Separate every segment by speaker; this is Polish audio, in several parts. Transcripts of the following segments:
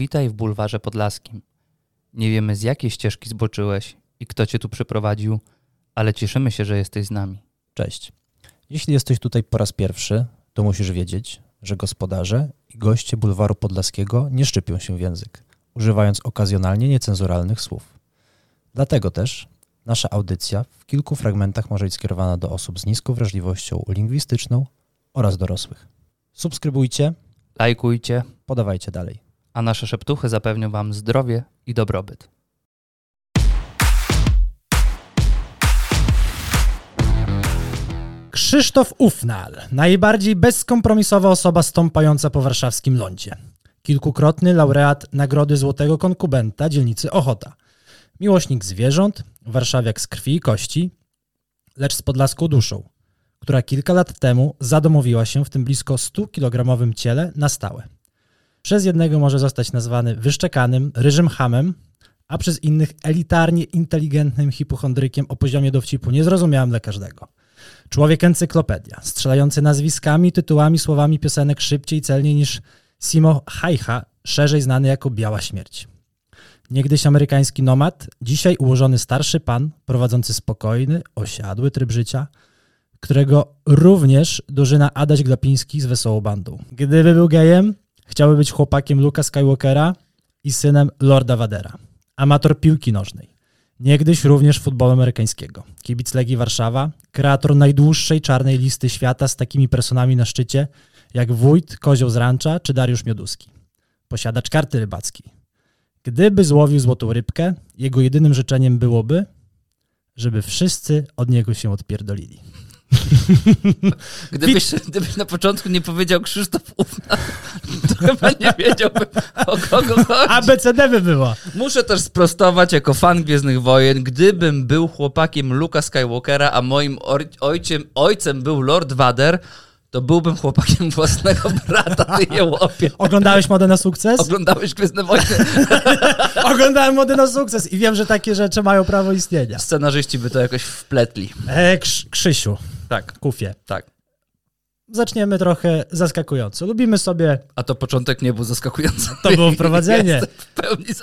Speaker 1: Witaj w bulwarze podlaskim. Nie wiemy z jakiej ścieżki zboczyłeś i kto cię tu przyprowadził, ale cieszymy się, że jesteś z nami.
Speaker 2: Cześć. Jeśli jesteś tutaj po raz pierwszy, to musisz wiedzieć, że gospodarze i goście bulwaru podlaskiego nie szczypią się w język, używając okazjonalnie niecenzuralnych słów. Dlatego też nasza audycja w kilku fragmentach może być skierowana do osób z niską wrażliwością lingwistyczną oraz dorosłych. Subskrybujcie,
Speaker 1: Lajkujcie,
Speaker 2: podawajcie dalej.
Speaker 1: A nasze szeptuchy zapewnią Wam zdrowie i dobrobyt.
Speaker 3: Krzysztof Ufnal, najbardziej bezkompromisowa osoba stąpająca po warszawskim lądzie. Kilkukrotny laureat Nagrody Złotego Konkubenta dzielnicy Ochota. Miłośnik zwierząt, warszawiak z krwi i kości, lecz z podlaską duszą, która kilka lat temu zadomowiła się w tym blisko 100-kilogramowym ciele na stałe. Przez jednego może zostać nazwany wyszczekanym, ryżym hamem, a przez innych elitarnie inteligentnym hipochondrykiem o poziomie dowcipu niezrozumiałym dla każdego. Człowiek encyklopedia, strzelający nazwiskami, tytułami, słowami piosenek szybciej, celniej niż Simo Hajcha, szerzej znany jako Biała Śmierć. Niegdyś amerykański nomad, dzisiaj ułożony starszy pan, prowadzący spokojny, osiadły tryb życia, którego również dożyna Adaś Glapiński z Wesołą Bandą. Gdyby był gejem, chciałby być chłopakiem Luka Skywalkera i synem Lorda Vadera. Amator piłki nożnej. Niegdyś również futbolu amerykańskiego. Kibic Legii Warszawa, kreator najdłuższej czarnej listy świata z takimi personami na szczycie, jak Wójt, Kozioł z Rancza czy Dariusz Mioduski. Posiadacz karty rybackiej. Gdyby złowił złotą rybkę, jego jedynym życzeniem byłoby, żeby wszyscy od niego się odpierdolili.
Speaker 1: Gdybyś, gdybyś na początku nie powiedział Krzysztof Ufna, to chyba nie wiedziałbym o kogo chodzi.
Speaker 3: ABCD by było.
Speaker 1: Muszę też sprostować jako fan Gwiezdnych Wojen, gdybym był chłopakiem Luka Skywalkera, a moim ojciem, ojcem był Lord Vader, to byłbym chłopakiem własnego brata, ty je łopie.
Speaker 3: Oglądałeś modę na sukces?
Speaker 1: Oglądałeś Gwiezdne Wojny?
Speaker 3: Oglądałem modę na sukces i wiem, że takie rzeczy mają prawo istnienia.
Speaker 1: Scenarzyści by to jakoś wpletli.
Speaker 3: E, Krz- Krzysiu,
Speaker 1: Tak,
Speaker 3: Kufie.
Speaker 1: tak.
Speaker 3: Zaczniemy trochę zaskakująco. Lubimy sobie,
Speaker 1: A to początek nie był zaskakujący.
Speaker 3: To było wprowadzenie.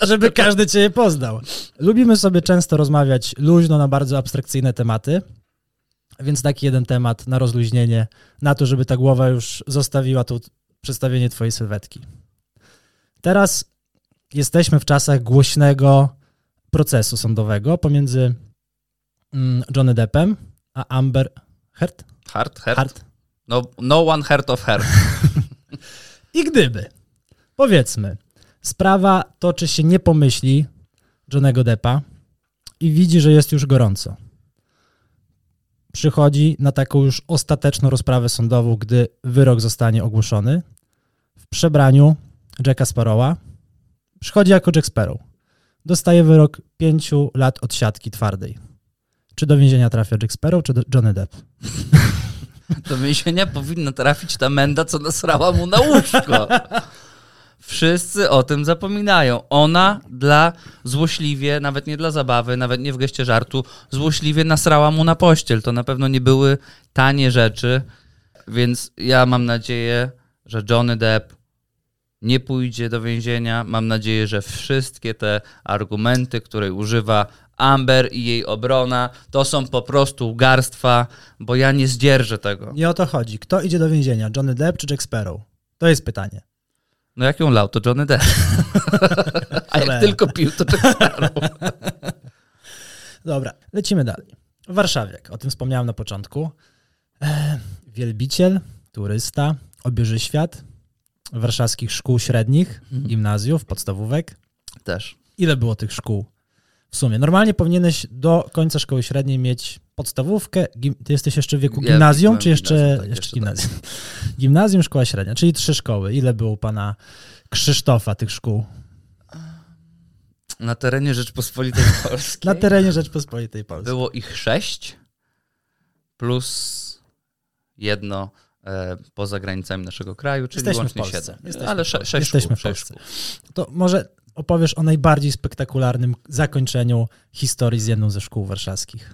Speaker 3: Żeby każdy cię poznał. Lubimy sobie często rozmawiać luźno na bardzo abstrakcyjne tematy, więc taki jeden temat na rozluźnienie, na to, żeby ta głowa już zostawiła tu przedstawienie twojej sylwetki. Teraz jesteśmy w czasach głośnego procesu sądowego pomiędzy mm, Johnny Deppem a Amber Heard.
Speaker 1: Hard, hard.
Speaker 3: Heard.
Speaker 1: No, no one heard of her.
Speaker 3: I gdyby, powiedzmy, sprawa toczy się nie po myśli Johnego Deppa i widzi, że jest już gorąco. Przychodzi na taką już ostateczną rozprawę sądową, gdy wyrok zostanie ogłoszony. W przebraniu Jacka Sparrowa. Przychodzi jako Jack Sparrow. Dostaje wyrok pięciu lat odsiadki twardej. Czy do więzienia trafia Jack Sparrow, czy Johnny Depp?
Speaker 1: Do więzienia powinna trafić ta menda, co nasrała mu na łóżko. Wszyscy o tym zapominają. Ona dla złośliwie, nawet nie dla zabawy, nawet nie w geście żartu, złośliwie nasrała mu na pościel. To na pewno nie były tanie rzeczy, więc ja mam nadzieję, że Johnny Depp nie pójdzie do więzienia. Mam nadzieję, że wszystkie te argumenty, które używa Amber i jej obrona, to są po prostu garstwa, bo ja nie zdzierżę tego.
Speaker 3: Nie o to chodzi. Kto idzie do więzienia? Johnny Depp czy Jack Sparrow? To jest pytanie.
Speaker 1: No jak ją lał, to Johnny Depp. A jak tylko pił, to Jack Sparrow.
Speaker 3: Dobra, lecimy dalej. Warszawiak, o tym wspomniałem na początku. E, wielbiciel, turysta, obieży świat warszawskich szkół średnich, gimnazjów, podstawówek.
Speaker 1: Też.
Speaker 3: Ile było tych szkół w sumie? Normalnie powinieneś do końca szkoły średniej mieć podstawówkę. Ty jesteś jeszcze w wieku
Speaker 1: Ja
Speaker 3: gimnazjum, czy jeszcze,
Speaker 1: gimnazjum, tak,
Speaker 3: jeszcze
Speaker 1: jeszcze
Speaker 3: gimnazjum? Gimnazjum, szkoła średnia, czyli trzy szkoły. Ile było u pana Krzysztofa tych szkół?
Speaker 1: Na terenie Rzeczpospolitej Polskiej
Speaker 3: Na terenie Rzeczpospolitej Polskiej.
Speaker 1: było ich sześć, plus jedno e, poza granicami naszego kraju, czyli
Speaker 3: Jesteśmy
Speaker 1: łącznie siedem. Ale sze, sześć
Speaker 3: Jesteśmy
Speaker 1: szkół,
Speaker 3: w
Speaker 1: sześć
Speaker 3: Polsce.
Speaker 1: szkół.
Speaker 3: To może opowiesz o najbardziej spektakularnym zakończeniu historii z jedną ze szkół warszawskich.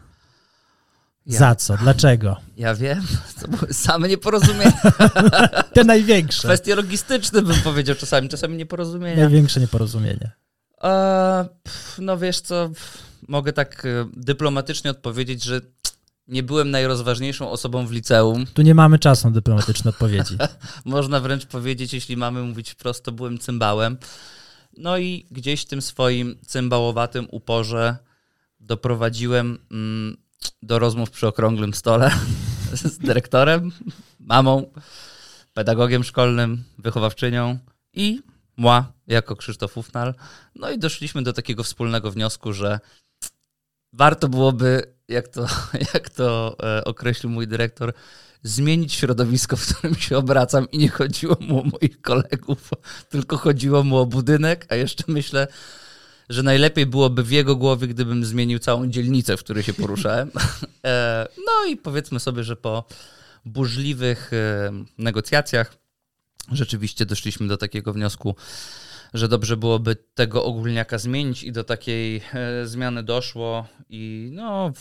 Speaker 1: Ja,
Speaker 3: Za co? Dlaczego?
Speaker 1: ja wiem, to były same nieporozumienia.
Speaker 3: Te największe.
Speaker 1: Kwestie logistyczne bym powiedział czasami, czasami nieporozumienia.
Speaker 3: Największe nieporozumienie.
Speaker 1: E, no wiesz co, mogę tak e, dyplomatycznie odpowiedzieć, że nie byłem najrozważniejszą osobą w liceum.
Speaker 3: Tu nie mamy czasu na dyplomatyczne odpowiedzi.
Speaker 1: Można wręcz powiedzieć, jeśli mamy mówić wprost, to byłem cymbałem. No i gdzieś w tym swoim cymbałowatym uporze doprowadziłem mm, do rozmów przy okrągłym stole z dyrektorem, mamą, pedagogiem szkolnym, wychowawczynią i moi jako Krzysztof Ufnal. No i doszliśmy do takiego wspólnego wniosku, że warto byłoby, jak to, jak to e, określił mój dyrektor, zmienić środowisko, w którym się obracam i nie chodziło mu o moich kolegów, tylko chodziło mu o budynek, a jeszcze myślę, że najlepiej byłoby w jego głowie, gdybym zmienił całą dzielnicę, w której się poruszałem. E, No i powiedzmy sobie, że po burzliwych e, negocjacjach rzeczywiście doszliśmy do takiego wniosku, że dobrze byłoby tego ogólniaka zmienić i do takiej e, zmiany doszło i no,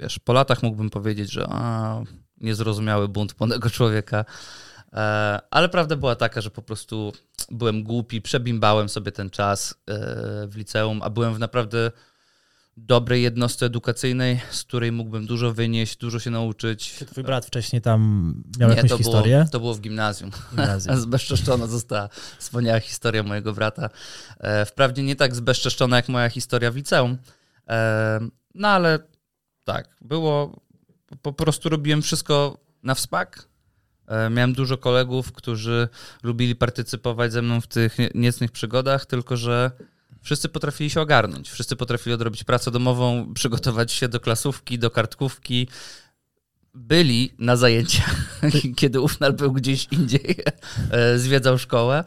Speaker 1: wiesz, po latach mógłbym powiedzieć, że a, niezrozumiały bunt młodego człowieka, e, ale prawda była taka, że po prostu byłem głupi, przebimbałem sobie ten czas e, w liceum, a byłem w naprawdę dobrej jednostce edukacyjnej, z której mógłbym dużo wynieść, dużo się nauczyć.
Speaker 3: Czy twój brat wcześniej tam miał jakąś
Speaker 1: to
Speaker 3: historię?
Speaker 1: Było, to było w gimnazjum.
Speaker 3: Gimnazjum.
Speaker 1: Zbezczeszczona została wspaniała historia mojego brata. E, Wprawdzie nie tak zbezczeszczona jak moja historia w liceum, no ale tak, było, po prostu robiłem wszystko na wspak. E, Miałem dużo kolegów, którzy lubili partycypować ze mną w tych nie- niecnych przygodach, tylko że wszyscy potrafili się ogarnąć. Wszyscy potrafili odrobić pracę domową, przygotować się do klasówki, do kartkówki. Byli na zajęciach, kiedy Ufnal był gdzieś indziej, e, zwiedzał szkołę.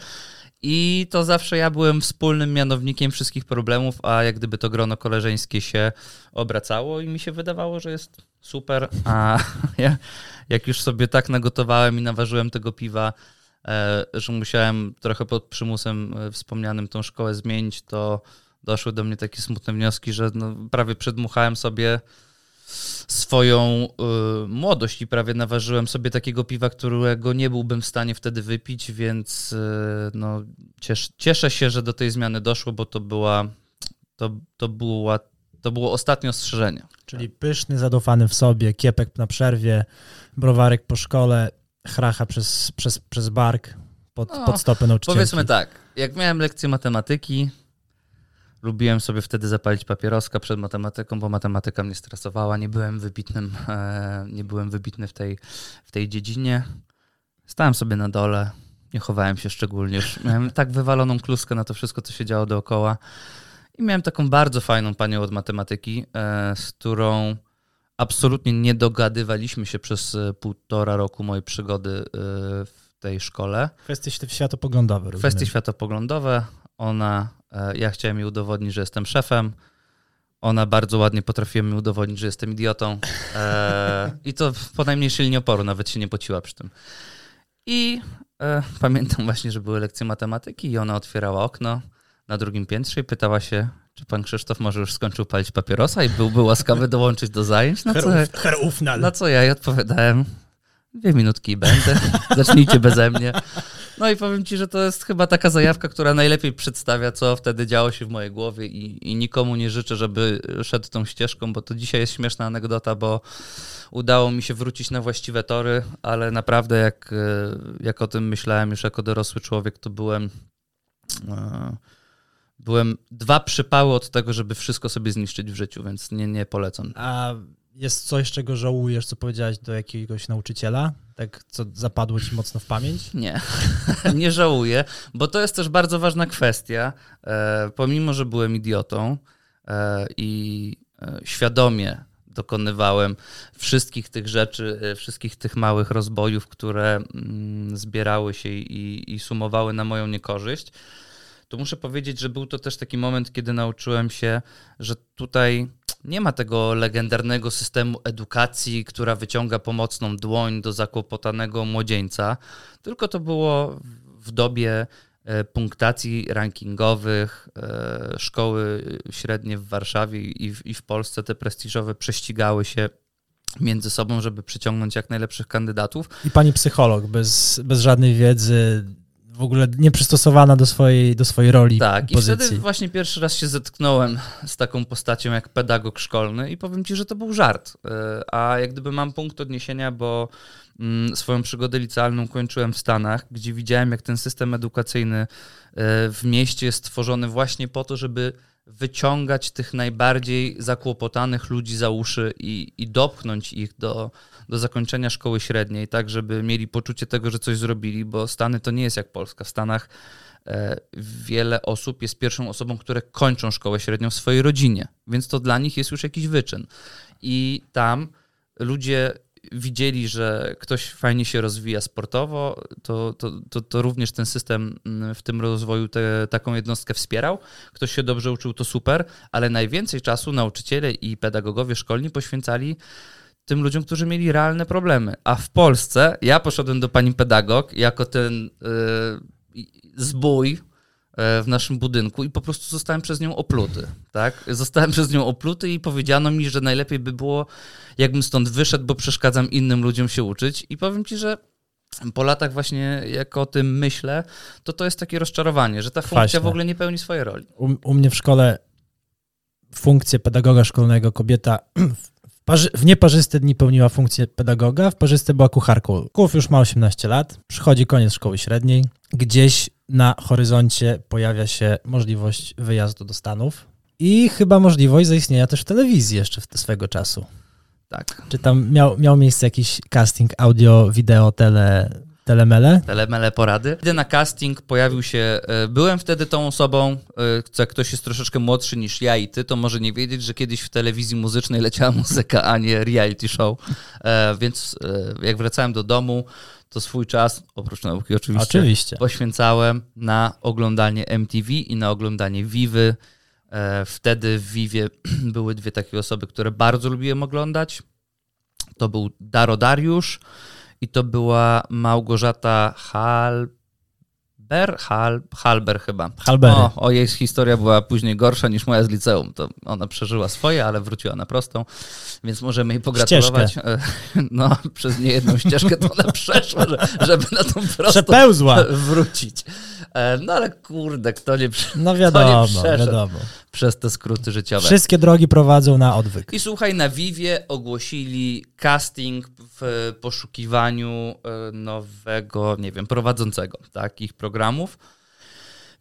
Speaker 1: I to zawsze ja byłem wspólnym mianownikiem wszystkich problemów, a jak gdyby to grono koleżeńskie się obracało i mi się wydawało, że jest super. A ja, jak już sobie tak nagotowałem i naważyłem tego piwa, e, że musiałem trochę pod przymusem e, wspomnianym tą szkołę zmienić, to doszły do mnie takie smutne wnioski, że no, prawie przedmuchałem sobie swoją y, młodość i prawie naważyłem sobie takiego piwa, którego nie byłbym w stanie wtedy wypić, więc y, no, ciesz, cieszę się, że do tej zmiany doszło, bo to była to, to była to było ostatnie ostrzeżenie.
Speaker 3: Czyli pyszny, zadufany w sobie, kiepek na przerwie, browarek po szkole, chracha przez, przez, przez bark pod,
Speaker 1: No,
Speaker 3: pod stopy nauczycielki.
Speaker 1: Powiedzmy tak, jak miałem lekcję matematyki, lubiłem sobie wtedy zapalić papieroska przed matematyką, bo matematyka mnie stresowała. Nie byłem wybitnym, e, nie byłem wybitny w tej, w tej dziedzinie. Stałem sobie na dole, nie chowałem się szczególnie. Już miałem tak wywaloną kluskę na to wszystko, co się działo dookoła. I miałem taką bardzo fajną panią od matematyki, e, z którą absolutnie nie dogadywaliśmy się przez e, półtora roku mojej przygody e, w tej szkole.
Speaker 3: Kwestie świ- światopoglądowe.
Speaker 1: Kwestie
Speaker 3: rozumiem.
Speaker 1: światopoglądowe. Ona, ja chciałem jej udowodnić, że jestem szefem. Ona bardzo ładnie potrafiła mi udowodnić, że jestem idiotą. I to po najmniejszej linii oporu, nawet się nie pociła przy tym. I pamiętam właśnie, że były lekcje matematyki i ona otwierała okno na drugim piętrze i pytała się, czy pan Krzysztof może już skończył palić papierosa i byłby łaskawy dołączyć do zajęć. Na co,
Speaker 3: Herr- Herr Ufnal.
Speaker 1: na co ja jej odpowiadałem, dwie minutki i będę, zacznijcie beze mnie. No i powiem ci, że to jest chyba taka zajawka, która najlepiej przedstawia, co wtedy działo się w mojej głowie i, i nikomu nie życzę, żeby szedł tą ścieżką, bo to dzisiaj jest śmieszna anegdota, bo udało mi się wrócić na właściwe tory, ale naprawdę jak, e, jak o tym myślałem już jako dorosły człowiek, to byłem e, byłem dwa przypały od tego, żeby wszystko sobie zniszczyć w życiu, więc nie, nie polecam.
Speaker 3: A jest coś, czego żałujesz, co powiedziałeś do jakiegoś nauczyciela? Tak, co zapadło ci mocno w pamięć?
Speaker 1: Nie, nie żałuję, bo to jest też bardzo ważna kwestia. E, pomimo, że byłem idiotą e, i e, świadomie dokonywałem wszystkich tych rzeczy, e, wszystkich tych małych rozbojów, które mm, zbierały się i, i sumowały na moją niekorzyść, to muszę powiedzieć, że był to też taki moment, kiedy nauczyłem się, że tutaj nie ma tego legendarnego systemu edukacji, która wyciąga pomocną dłoń do zakłopotanego młodzieńca, tylko to było w dobie e, punktacji rankingowych. e, Szkoły średnie w Warszawie i w, i w Polsce, te prestiżowe, prześcigały się między sobą, żeby przyciągnąć jak najlepszych kandydatów.
Speaker 3: I pani psycholog, bez, bez żadnej wiedzy, w ogóle nieprzystosowana do swojej, do swojej roli.
Speaker 1: Tak, i
Speaker 3: pozycji.
Speaker 1: wtedy właśnie pierwszy raz się zetknąłem z taką postacią jak pedagog szkolny i powiem ci, że to był żart. E, A jak gdyby mam punkt odniesienia, bo mm, swoją przygodę licealną kończyłem w Stanach, gdzie widziałem, jak ten system edukacyjny e, w mieście jest stworzony właśnie po to, żeby wyciągać tych najbardziej zakłopotanych ludzi za uszy i, i dopchnąć ich do, do zakończenia szkoły średniej, tak żeby mieli poczucie tego, że coś zrobili, bo Stany to nie jest jak Polska. W Stanach e, wiele osób jest pierwszą osobą, które kończą szkołę średnią w swojej rodzinie, więc to dla nich jest już jakiś wyczyn. I tam ludzie widzieli, że ktoś fajnie się rozwija sportowo, to, to, to, to również ten system mm, w tym rozwoju te, taką jednostkę wspierał. Ktoś się dobrze uczył, to super, ale najwięcej czasu nauczyciele i pedagogowie szkolni poświęcali tym ludziom, którzy mieli realne problemy. A w Polsce ja poszedłem do pani pedagog jako ten yy, zbój w naszym budynku i po prostu zostałem przez nią opluty, tak? Zostałem przez nią opluty i powiedziano mi, że najlepiej by było, jakbym stąd wyszedł, bo przeszkadzam innym ludziom się uczyć i powiem ci, że po latach właśnie jak o tym myślę, to to jest takie rozczarowanie, że ta funkcja
Speaker 3: Kwaśne.
Speaker 1: w ogóle nie pełni swojej roli.
Speaker 3: U, u mnie w szkole funkcję pedagoga szkolnego kobieta w, parzy, w nieparzyste dni pełniła funkcję pedagoga, w parzyste była kucharką. Kuf już ma 18 lat, przychodzi koniec szkoły średniej, gdzieś na horyzoncie pojawia się możliwość wyjazdu do Stanów i chyba możliwość zaistnienia też w telewizji jeszcze swego czasu.
Speaker 1: Tak.
Speaker 3: Czy tam miał, miał miejsce jakiś casting audio, wideo, tele, telemele?
Speaker 1: Telemele porady. Idę na casting, pojawił się. e, Byłem wtedy tą osobą, e, co jak ktoś jest troszeczkę młodszy niż ja i ty, to może nie wiedzieć, że kiedyś w telewizji muzycznej leciała muzyka, a nie reality show. E, Więc e, jak wracałem do domu, to swój czas, oprócz nauki oczywiście,
Speaker 3: Oczywiście.
Speaker 1: poświęcałem na oglądanie MTV i na oglądanie Vivy. E, Wtedy w Vivie były dwie takie osoby, które bardzo lubiłem oglądać. To był Daro Dariusz i to była Małgorzata Halber, Hal, Halber chyba.
Speaker 3: Halbery.
Speaker 1: O, o, jej historia była później gorsza niż moja z liceum. To ona przeżyła swoje, ale wróciła na prostą, więc możemy jej pogratulować. E, No, przez niejedną ścieżkę to ona przeszła, że, żeby na tą prostą
Speaker 3: Przepełzła.
Speaker 1: wrócić. E, No ale kurde, kto nie,
Speaker 3: No
Speaker 1: kto
Speaker 3: wiadomo,
Speaker 1: nie przeszedł
Speaker 3: wiadomo.
Speaker 1: przez te skróty życiowe.
Speaker 3: Wszystkie drogi prowadzą na odwyk.
Speaker 1: I słuchaj, na Vivie ogłosili casting w poszukiwaniu e, nowego, nie wiem, prowadzącego takich programów.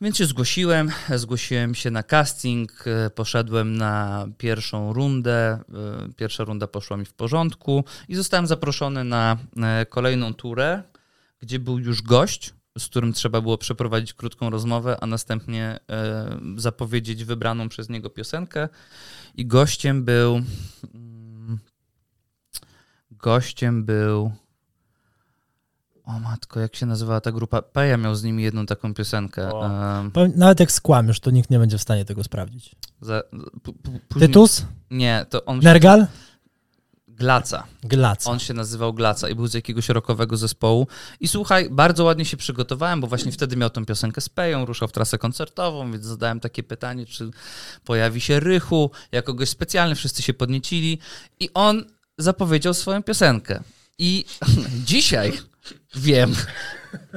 Speaker 1: Więc się zgłosiłem, zgłosiłem się na casting, e, poszedłem na pierwszą rundę. Pierwsza runda poszła mi w porządku i zostałem zaproszony na kolejną turę, gdzie był już gość, z którym trzeba było przeprowadzić krótką rozmowę, a następnie e, zapowiedzieć wybraną przez niego piosenkę. I gościem był. mm, Gościem był. O matko, jak się nazywała ta grupa? Peja miał z nimi jedną taką piosenkę.
Speaker 3: Powiem, Nawet jak skłamiesz, to nikt nie będzie w stanie tego sprawdzić.
Speaker 1: za, p- p- później-
Speaker 3: Tytus?
Speaker 1: Nie, to on.
Speaker 3: Nergal?
Speaker 1: Glaca.
Speaker 3: Glac.
Speaker 1: On się nazywał Glaca i był z jakiegoś rockowego zespołu. I słuchaj, bardzo ładnie się przygotowałem, bo właśnie wtedy miał tą piosenkę z Peją, ruszał w trasę koncertową, więc zadałem takie pytanie, czy pojawi się Rychu, jako gość specjalny, wszyscy się podniecili i on zapowiedział swoją piosenkę. I dzisiaj wiem,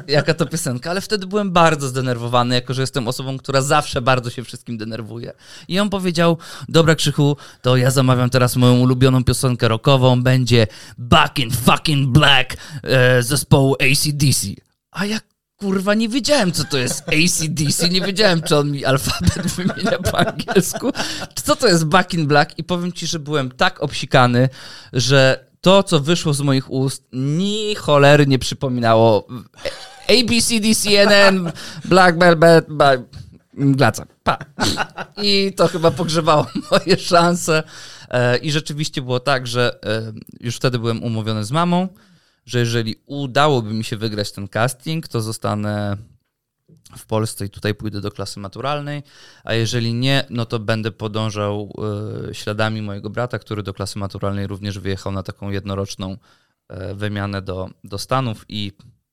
Speaker 1: jaka to piosenka, ale wtedy byłem bardzo zdenerwowany, jako że jestem osobą, która zawsze bardzo się wszystkim denerwuje. I on powiedział, dobra Krzychu, to ja zamawiam teraz moją ulubioną piosenkę rockową, będzie Back in fucking Black e, zespołu ACDC. A ja kurwa nie wiedziałem, co to jest ACDC, nie wiedziałem, czy on mi alfabet wymienia po angielsku, czy co to jest Back in Black i powiem ci, że byłem tak obsikany, że to, co wyszło z moich ust, ni cholery nie przypominało ABCDCNN, Black Velvet, Glaca. Pa. I to chyba pogrzebało moje szanse. E, I rzeczywiście było tak, że e, już wtedy byłem umówiony z mamą, że jeżeli udałoby mi się wygrać ten casting, to zostanę w Polsce i tutaj pójdę do klasy maturalnej, a jeżeli nie, no to będę podążał e, śladami mojego brata, który do klasy maturalnej również wyjechał na taką jednoroczną e, wymianę do, do Stanów i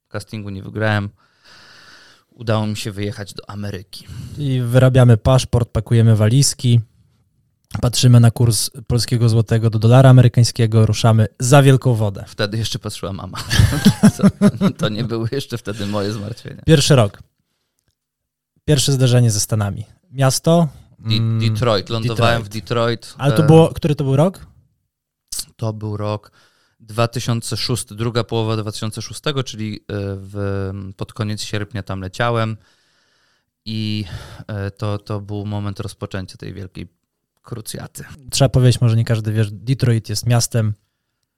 Speaker 1: castingu nie wygrałem. Udało mi się wyjechać do Ameryki.
Speaker 3: I wyrabiamy paszport, pakujemy walizki Patrzymy na kurs polskiego złotego do dolara amerykańskiego, ruszamy za wielką wodę.
Speaker 1: Wtedy jeszcze patrzyła mama. to nie były jeszcze wtedy moje zmartwienia.
Speaker 3: Pierwszy rok. Pierwsze zderzenie ze Stanami. Miasto. Mm,
Speaker 1: Detroit. Lądowałem
Speaker 3: Detroit.
Speaker 1: w Detroit.
Speaker 3: Ale to
Speaker 1: E,
Speaker 3: było, który to był rok?
Speaker 1: To był rok 2006, druga połowa 2006, czyli e, w, pod koniec sierpnia tam leciałem i e, to, to był moment rozpoczęcia tej wielkiej krucjaty.
Speaker 3: Trzeba powiedzieć, może nie każdy wie, że Detroit jest miastem,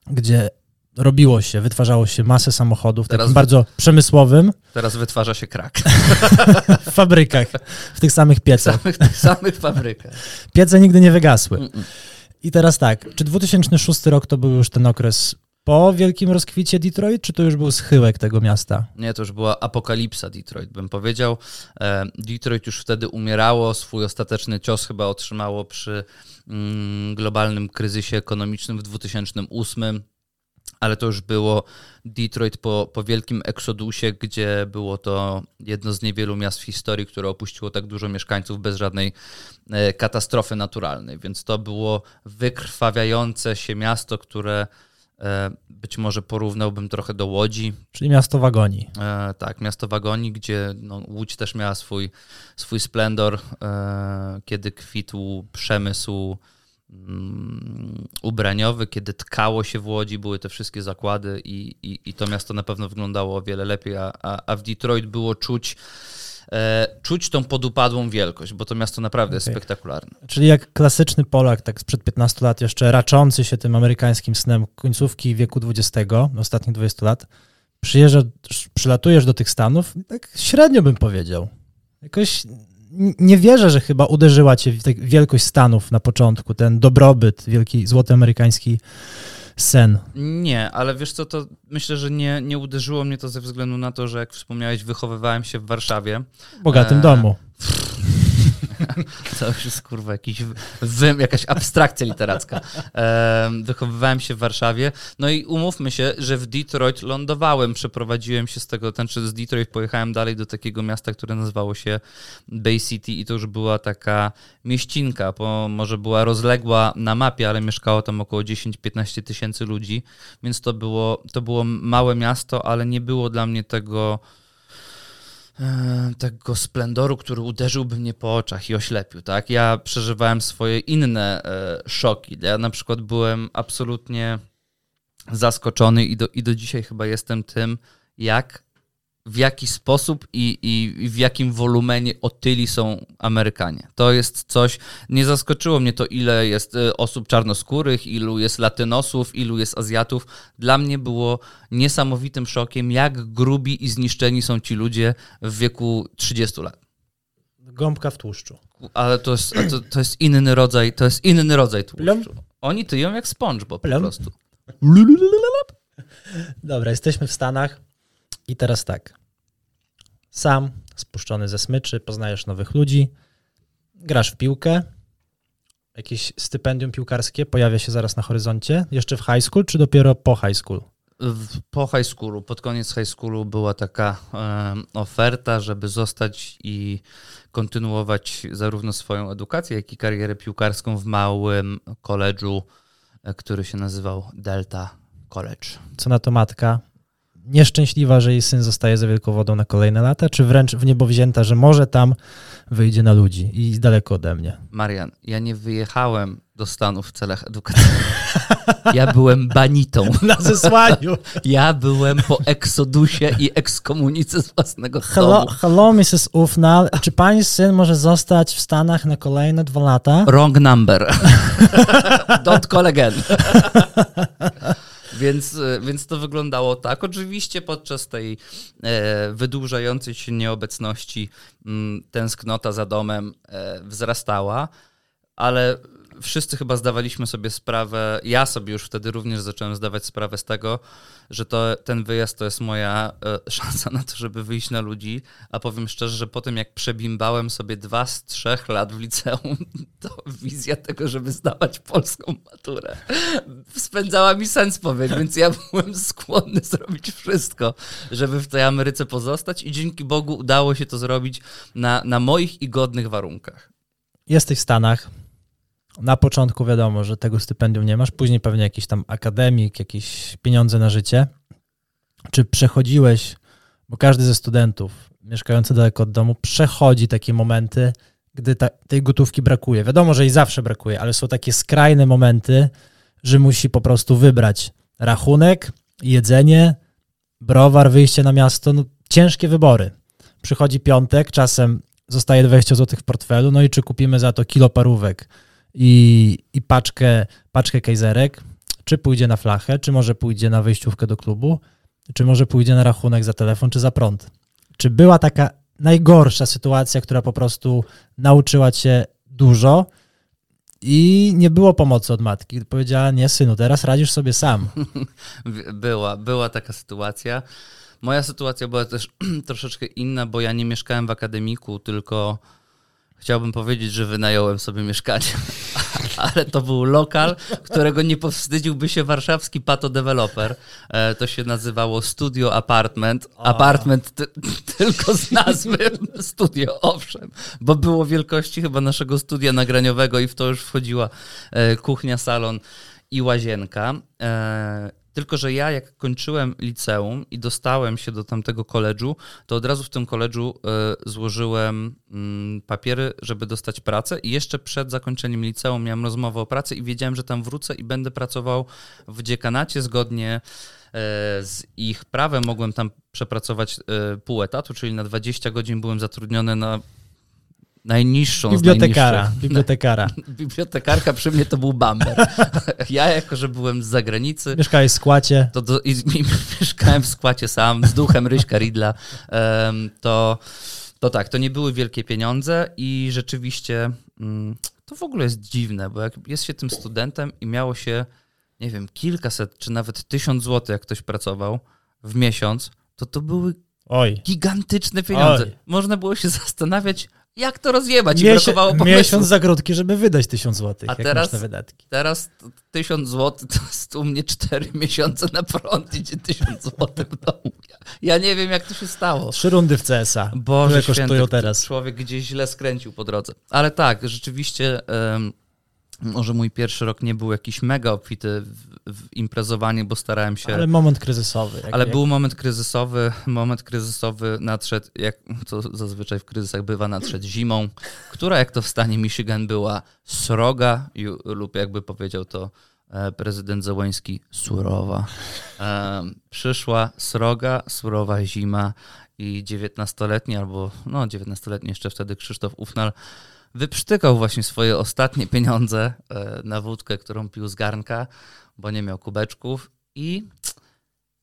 Speaker 3: gdzie robiło się, wytwarzało się masę samochodów,
Speaker 1: Teraz
Speaker 3: takim bardzo przemysłowym,
Speaker 1: Teraz wytwarza się krak.
Speaker 3: w fabrykach, w tych samych
Speaker 1: W
Speaker 3: piecach.
Speaker 1: samych, tych samych fabrykach.
Speaker 3: Piece nigdy nie wygasły.
Speaker 1: Mm-mm.
Speaker 3: I teraz tak, czy 2006 rok to był już ten okres po wielkim rozkwicie Detroit, czy to już był schyłek tego miasta?
Speaker 1: Nie, to już była apokalipsa Detroit, bym powiedział. E, Detroit już wtedy umierało, swój ostateczny cios chyba otrzymało przy mm, globalnym kryzysie ekonomicznym w 2008, ale to już było Detroit po, po wielkim eksodusie, gdzie było to jedno z niewielu miast w historii, które opuściło tak dużo mieszkańców bez żadnej e, katastrofy naturalnej. Więc to było wykrwawiające się miasto, które e, być może porównałbym trochę do Łodzi,
Speaker 3: Czyli miasto wagoni.
Speaker 1: E, tak, miasto Wagoni, gdzie no, Łódź też miała swój, swój splendor, e, kiedy kwitł przemysł ubraniowy, kiedy tkało się w Łodzi, były te wszystkie zakłady i, i, i to miasto na pewno wyglądało o wiele lepiej, a, a, w Detroit było czuć, e, czuć tą podupadłą wielkość, bo to miasto naprawdę jest
Speaker 3: Okej.
Speaker 1: spektakularne.
Speaker 3: Czyli jak klasyczny Polak, tak sprzed 15 lat, jeszcze raczący się tym amerykańskim snem końcówki wieku XX, ostatnich 20 lat, przyjeżdżasz, przylatujesz do tych Stanów, tak średnio bym powiedział. Jakoś nie wierzę, że chyba uderzyła cię w tak wielkość Stanów na początku, ten dobrobyt, wielki złoty amerykański sen.
Speaker 1: Nie, ale wiesz co, to myślę, że nie, nie uderzyło mnie to ze względu na to, że jak wspomniałeś, wychowywałem się w Warszawie.
Speaker 3: W bogatym
Speaker 1: Eee,
Speaker 3: domu.
Speaker 1: To już jest kurwa jakiś wy, jakaś abstrakcja literacka. Em, wychowywałem się w Warszawie. No i umówmy się, że w Detroit lądowałem. Przeprowadziłem się z tego, ten czy z Detroit pojechałem dalej do takiego miasta, które nazywało się Bay City i to już była taka mieścinka, bo może była rozległa na mapie, ale mieszkało tam około 10-15 tysięcy ludzi, więc to było, to było małe miasto, ale nie było dla mnie tego tego splendoru, który uderzyłby mnie po oczach i oślepił, tak? Ja przeżywałem swoje inne e, szoki. Ja na przykład byłem absolutnie zaskoczony i do, i do dzisiaj chyba jestem tym, jak w jaki sposób i, i, i w jakim wolumenie otyli są Amerykanie. To jest coś, nie zaskoczyło mnie to, ile jest e, osób czarnoskórych, ilu jest latynosów, ilu jest Azjatów. Dla mnie było niesamowitym szokiem, jak grubi i zniszczeni są ci ludzie w wieku 30 lat.
Speaker 3: Gąbka w tłuszczu.
Speaker 1: Ale to jest, to, to jest inny rodzaj, to jest inny rodzaj
Speaker 3: Plum.
Speaker 1: tłuszczu. Oni tyją jak SpongeBob po
Speaker 3: Plum.
Speaker 1: prostu.
Speaker 3: Dobra, jesteśmy w Stanach i teraz tak. Sam, spuszczony ze smyczy, poznajesz nowych ludzi, grasz w piłkę, jakieś stypendium piłkarskie pojawia się zaraz na horyzoncie, jeszcze w high school, czy dopiero po high school?
Speaker 1: Po high schoolu, pod koniec high schoolu była taka em, oferta, żeby zostać i kontynuować zarówno swoją edukację, jak i karierę piłkarską w małym koledżu, e, który się nazywał Delta College.
Speaker 3: Co na to matka? Nieszczęśliwa, że jej syn zostaje za wielką wodą na kolejne lata, czy wręcz w niebo wzięta, że może tam wyjdzie na ludzi i daleko ode mnie?
Speaker 1: Marian, ja nie wyjechałem do Stanów w celach edukacyjnych. Ja byłem banitą.
Speaker 3: Na zesłaniu.
Speaker 1: Ja byłem po eksodusie i ekskomunice z własnego
Speaker 3: Hello,
Speaker 1: domu.
Speaker 3: hello, Mrs. Ufnal. Czy pani syn może zostać w Stanach na kolejne dwa lata?
Speaker 1: Wrong number. Don't call again. Więc, e, więc to wyglądało tak. Oczywiście podczas tej e, wydłużającej się nieobecności m, tęsknota za domem e, wzrastała, ale wszyscy chyba zdawaliśmy sobie sprawę, ja sobie już wtedy również zacząłem zdawać sprawę z tego, że to, ten wyjazd to jest moja e, szansa na to, żeby wyjść na ludzi, a powiem szczerze, że po tym jak przebimbałem sobie dwa z trzech lat w liceum, to wizja tego, żeby zdawać polską maturę spędzała mi sens powiedz, więc ja byłem skłonny zrobić wszystko, żeby w tej Ameryce pozostać i dzięki Bogu udało się to zrobić na, na moich i godnych warunkach.
Speaker 3: Jesteś w Stanach. Na początku wiadomo, że tego stypendium nie masz, później pewnie jakiś tam akademik, jakieś pieniądze na życie. Czy przechodziłeś, bo każdy ze studentów mieszkający daleko od domu przechodzi takie momenty, gdy ta, tej gotówki brakuje. Wiadomo, że jej zawsze brakuje, ale są takie skrajne momenty, że musi po prostu wybrać rachunek, jedzenie, browar, wyjście na miasto, no, ciężkie wybory. Przychodzi piątek, czasem zostaje 20 zł w portfelu, no i czy kupimy za to kilo parówek i, i paczkę, paczkę kejzerek, czy pójdzie na flachę, czy może pójdzie na wyjściówkę do klubu, czy może pójdzie na rachunek za telefon, czy za prąd. Czy była taka najgorsza sytuacja, która po prostu nauczyła cię dużo i nie było pomocy od matki? Powiedziała, nie synu, teraz radzisz sobie sam.
Speaker 1: Była, była taka sytuacja. Moja sytuacja była też troszeczkę inna, bo ja nie mieszkałem w akademiku, tylko chciałbym powiedzieć, że wynająłem sobie mieszkanie. Ale to był lokal, którego nie powstydziłby się warszawski patodeweloper. E, to się nazywało Studio Apartment. Apartment ty tylko z nazwy studio, owszem, bo było wielkości chyba naszego studia nagraniowego i w to już wchodziła e, kuchnia, salon i łazienka. E, tylko, że ja jak kończyłem liceum i dostałem się do tamtego koledżu, to od razu w tym koledżu y, złożyłem y, papiery, żeby dostać pracę i jeszcze przed zakończeniem liceum miałem rozmowę o pracy i wiedziałem, że tam wrócę i będę pracował w dziekanacie zgodnie y, z ich prawem. Mogłem tam przepracować pół etatu, czyli na 20 godzin byłem zatrudniony na najniższą
Speaker 3: Bibliotekara. Z bibliotekara.
Speaker 1: Bibliotekarka przy mnie to był Bamber. Ja jako, że byłem z zagranicy.
Speaker 3: Mieszkałeś w skłacie.
Speaker 1: To do, i, i, mieszkałem w skłacie sam, z duchem Ryśka Ridla. Um, to, to tak, to nie były wielkie pieniądze i rzeczywiście um, to w ogóle jest dziwne, bo jak jest się tym studentem i miało się, nie wiem, kilkaset czy nawet tysiąc złotych, jak ktoś pracował w miesiąc, to to były Oj. gigantyczne pieniądze. Oj. Można było się zastanawiać, jak to rozjebać? I
Speaker 3: Miesię, brakowało Miesiąc zagródki, żeby wydać tysiąc złotych, A teraz, na wydatki.
Speaker 1: teraz tysiąc złotych to jest u mnie cztery miesiące na prąd, idzie tysiąc złotych w domu. Ja, nie wiem, jak to się stało.
Speaker 3: Trzy rundy w CSa,
Speaker 1: Boże które kosztują teraz. Człowiek gdzieś źle skręcił po drodze. Ale tak, rzeczywiście... Um, może mój pierwszy rok nie był jakiś mega obfity w, w imprezowanie, bo starałem się.
Speaker 3: Ale moment kryzysowy.
Speaker 1: Jak, ale jak... był moment kryzysowy. Moment kryzysowy nadszedł, jak to zazwyczaj w kryzysach bywa, nadszedł zimą, która, jak to w stanie Michigan, była sroga lub jakby powiedział to e, prezydent Załański, surowa. E, przyszła sroga, surowa zima i 19-letni albo, no 19-letni jeszcze wtedy Krzysztof Ufnal wyprztykał właśnie swoje ostatnie pieniądze e, na wódkę, którą pił z garnka, bo nie miał kubeczków i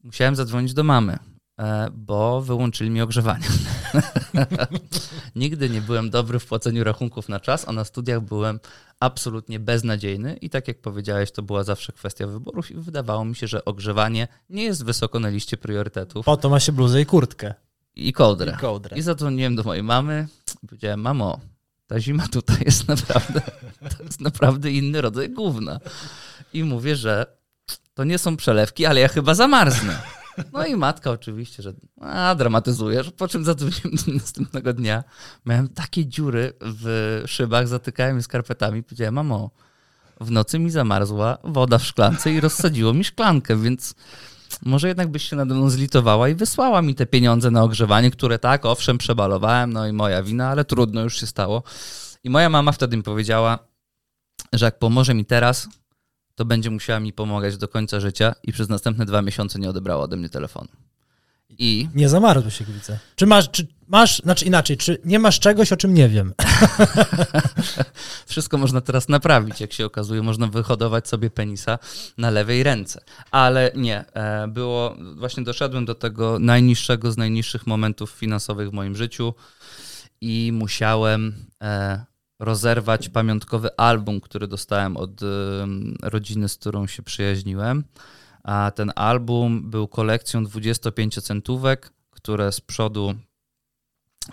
Speaker 1: musiałem zadzwonić do mamy, e, bo wyłączyli mi ogrzewanie. Nigdy nie byłem dobry w płaceniu rachunków na czas, a na studiach byłem absolutnie beznadziejny i tak jak powiedziałeś, to była zawsze kwestia wyborów i wydawało mi się, że ogrzewanie nie jest wysoko na liście priorytetów.
Speaker 3: Po to ma się bluzę i kurtkę.
Speaker 1: I kołdrę. I, kołdrę. I zadzwoniłem do mojej mamy i powiedziałem, mamo, ta zima tutaj jest naprawdę, to jest naprawdę inny rodzaj gówna. I mówię, że to nie są przelewki, ale ja chyba zamarznę. No i matka oczywiście, że a, dramatyzujesz, po czym zadzwoniłem następnego dnia. Miałem takie dziury w szybach, zatykałem je skarpetami. Powiedziałem, mamo, w nocy mi zamarzła woda w szklance i rozsadziło mi szklankę, więc może jednak byś się nade mną zlitowała i wysłała mi te pieniądze na ogrzewanie, które tak, owszem, przebalowałem, no i moja wina, ale trudno, już się stało. I moja mama wtedy mi powiedziała, że jak pomoże mi teraz, to będzie musiała mi pomagać do końca życia i przez następne dwa miesiące nie odebrała ode mnie telefonu. I...
Speaker 3: Nie zamarzł się, widzę. Czy masz, czy masz, znaczy inaczej, czy nie masz czegoś, o czym nie wiem?
Speaker 1: Wszystko można teraz naprawić, jak się okazuje. Można wyhodować sobie penisa na lewej ręce. Ale nie, e, było, właśnie doszedłem do tego najniższego z najniższych momentów finansowych w moim życiu i musiałem e, rozerwać pamiątkowy album, który dostałem od rodziny, z którą się przyjaźniłem a ten album był kolekcją 25-centówek, które z przodu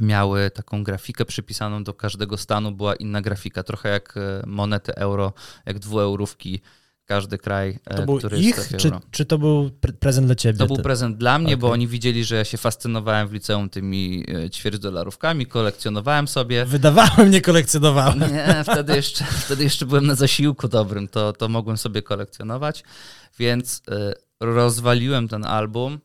Speaker 1: miały taką grafikę przypisaną do każdego stanu, była inna grafika, trochę jak e, monety euro, jak dwueurówki każdy kraj, e,
Speaker 3: To był
Speaker 1: który jest
Speaker 3: ich,
Speaker 1: strefie
Speaker 3: czy, czy to był pre- prezent dla ciebie?
Speaker 1: To był prezent dla mnie, bo
Speaker 3: Okej.
Speaker 1: oni widzieli, że ja się fascynowałem w liceum tymi e, ćwierćdolarówkami, kolekcjonowałem sobie.
Speaker 3: Wydawałem, nie kolekcjonowałem.
Speaker 1: Nie, wtedy jeszcze, wtedy jeszcze byłem na zasiłku dobrym, to, to mogłem sobie kolekcjonować, więc y, rozwaliłem ten album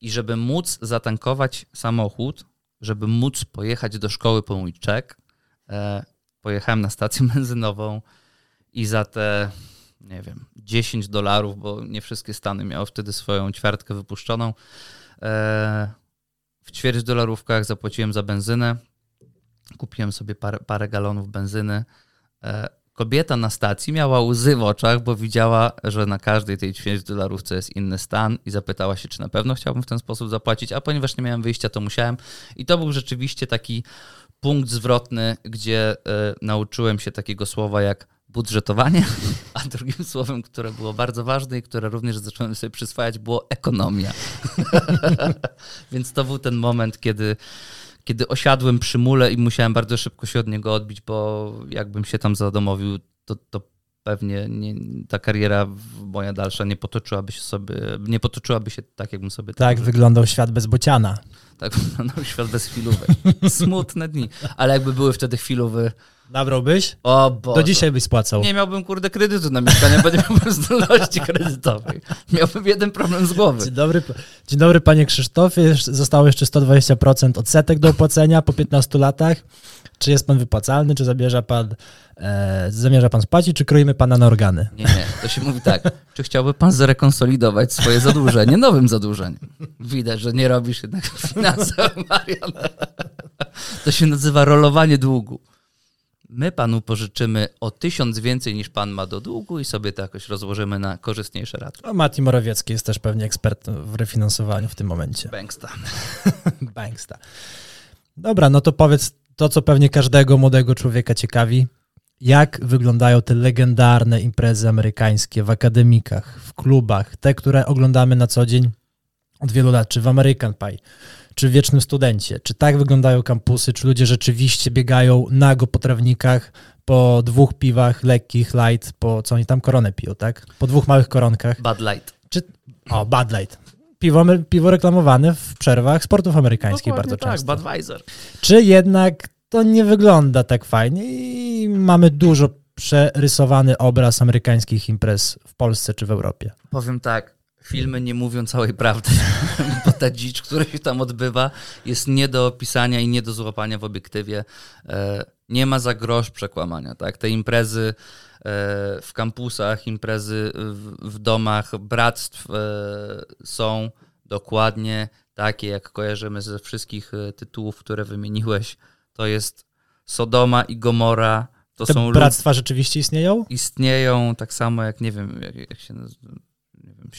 Speaker 1: i żeby móc zatankować samochód, żeby móc pojechać do szkoły po mój czek, e, pojechałem na stację benzynową i za te, nie wiem, 10 dolarów, bo nie wszystkie Stany miały wtedy swoją ćwiartkę wypuszczoną, e, w ćwierć dolarówkach zapłaciłem za benzynę, kupiłem sobie parę, parę galonów benzyny. E, Kobieta na stacji miała łzy w oczach, bo widziała, że na każdej tej ćwierć dolarówce jest inny stan i zapytała się, czy na pewno chciałbym w ten sposób zapłacić, a ponieważ nie miałem wyjścia, to musiałem. I to był rzeczywiście taki punkt zwrotny, gdzie e, nauczyłem się takiego słowa jak budżetowanie, a drugim słowem, które było bardzo ważne i które również zacząłem sobie przyswajać, było ekonomia. Więc to był ten moment, kiedy, kiedy osiadłem przy mule i musiałem bardzo szybko się od niego odbić, bo jakbym się tam zadomowił, to, to pewnie nie, ta kariera moja dalsza nie potoczyłaby się sobie, nie potoczyłaby się tak, jakbym sobie
Speaker 3: Tak
Speaker 1: życzył.
Speaker 3: wyglądał świat bez bociana.
Speaker 1: Tak wyglądał świat bez chwilówek. Smutne dni. Ale jakby były wtedy chwilowy,
Speaker 3: Nabrałbyś?
Speaker 1: o Boże.
Speaker 3: Do dzisiaj byś spłacał.
Speaker 1: Nie miałbym, kurde, kredytu na mieszkanie, bo nie miałbym zdolności kredytowej. Miałbym jeden problem z głowy.
Speaker 3: Dzień dobry, dzień dobry panie Krzysztofie. Zostało jeszcze 120% odsetek do opłacenia po 15 latach. Czy jest pan wypłacalny, czy zamierza pan, e, zamierza pan spłacić, czy kroimy pana na organy?
Speaker 1: Nie, nie. To się mówi tak. Czy chciałby pan zrekonsolidować swoje zadłużenie nowym zadłużeniem? Widać, że nie robisz jednak finansowo, Marian. To się nazywa rolowanie długu. My panu pożyczymy o tysiąc więcej niż pan ma do długu i sobie to jakoś rozłożymy na korzystniejsze raty.
Speaker 3: O, Mati Morawiecki jest też pewnie ekspert w refinansowaniu w tym momencie.
Speaker 1: Banksta.
Speaker 3: Banksta. Dobra, no to powiedz to, co pewnie każdego młodego człowieka ciekawi. Jak wyglądają te legendarne imprezy amerykańskie w akademikach, w klubach, te, które oglądamy na co dzień od wielu lat, czy w American Pie, czy Wiecznym Studencie, czy tak wyglądają kampusy, czy ludzie rzeczywiście biegają nago po trawnikach, po dwóch piwach lekkich, light, po co oni tam koronę piją, tak? Po dwóch małych koronkach.
Speaker 1: Bad light.
Speaker 3: Czy, o, Bud Light. Piwo, piwo reklamowane w przerwach sportów amerykańskich bardzo
Speaker 1: tak,
Speaker 3: często.
Speaker 1: Budweiser.
Speaker 3: Czy jednak to nie wygląda tak fajnie i mamy dużo przerysowany obraz amerykańskich imprez w Polsce czy w Europie?
Speaker 1: Powiem tak, filmy nie mówią całej prawdy, bo ta dzicz, która się tam odbywa, jest nie do opisania i nie do złapania w obiektywie. E, Nie ma za grosz przekłamania. Tak? Te imprezy e, w kampusach, imprezy w, domach bractw e, są dokładnie takie, jak kojarzymy ze wszystkich tytułów, które wymieniłeś. To jest Sodoma i Gomora. To
Speaker 3: Te
Speaker 1: są
Speaker 3: bractwa rzeczywiście istnieją?
Speaker 1: istnieją tak samo jak, nie wiem, jak, jak się nazywa, nie wiem,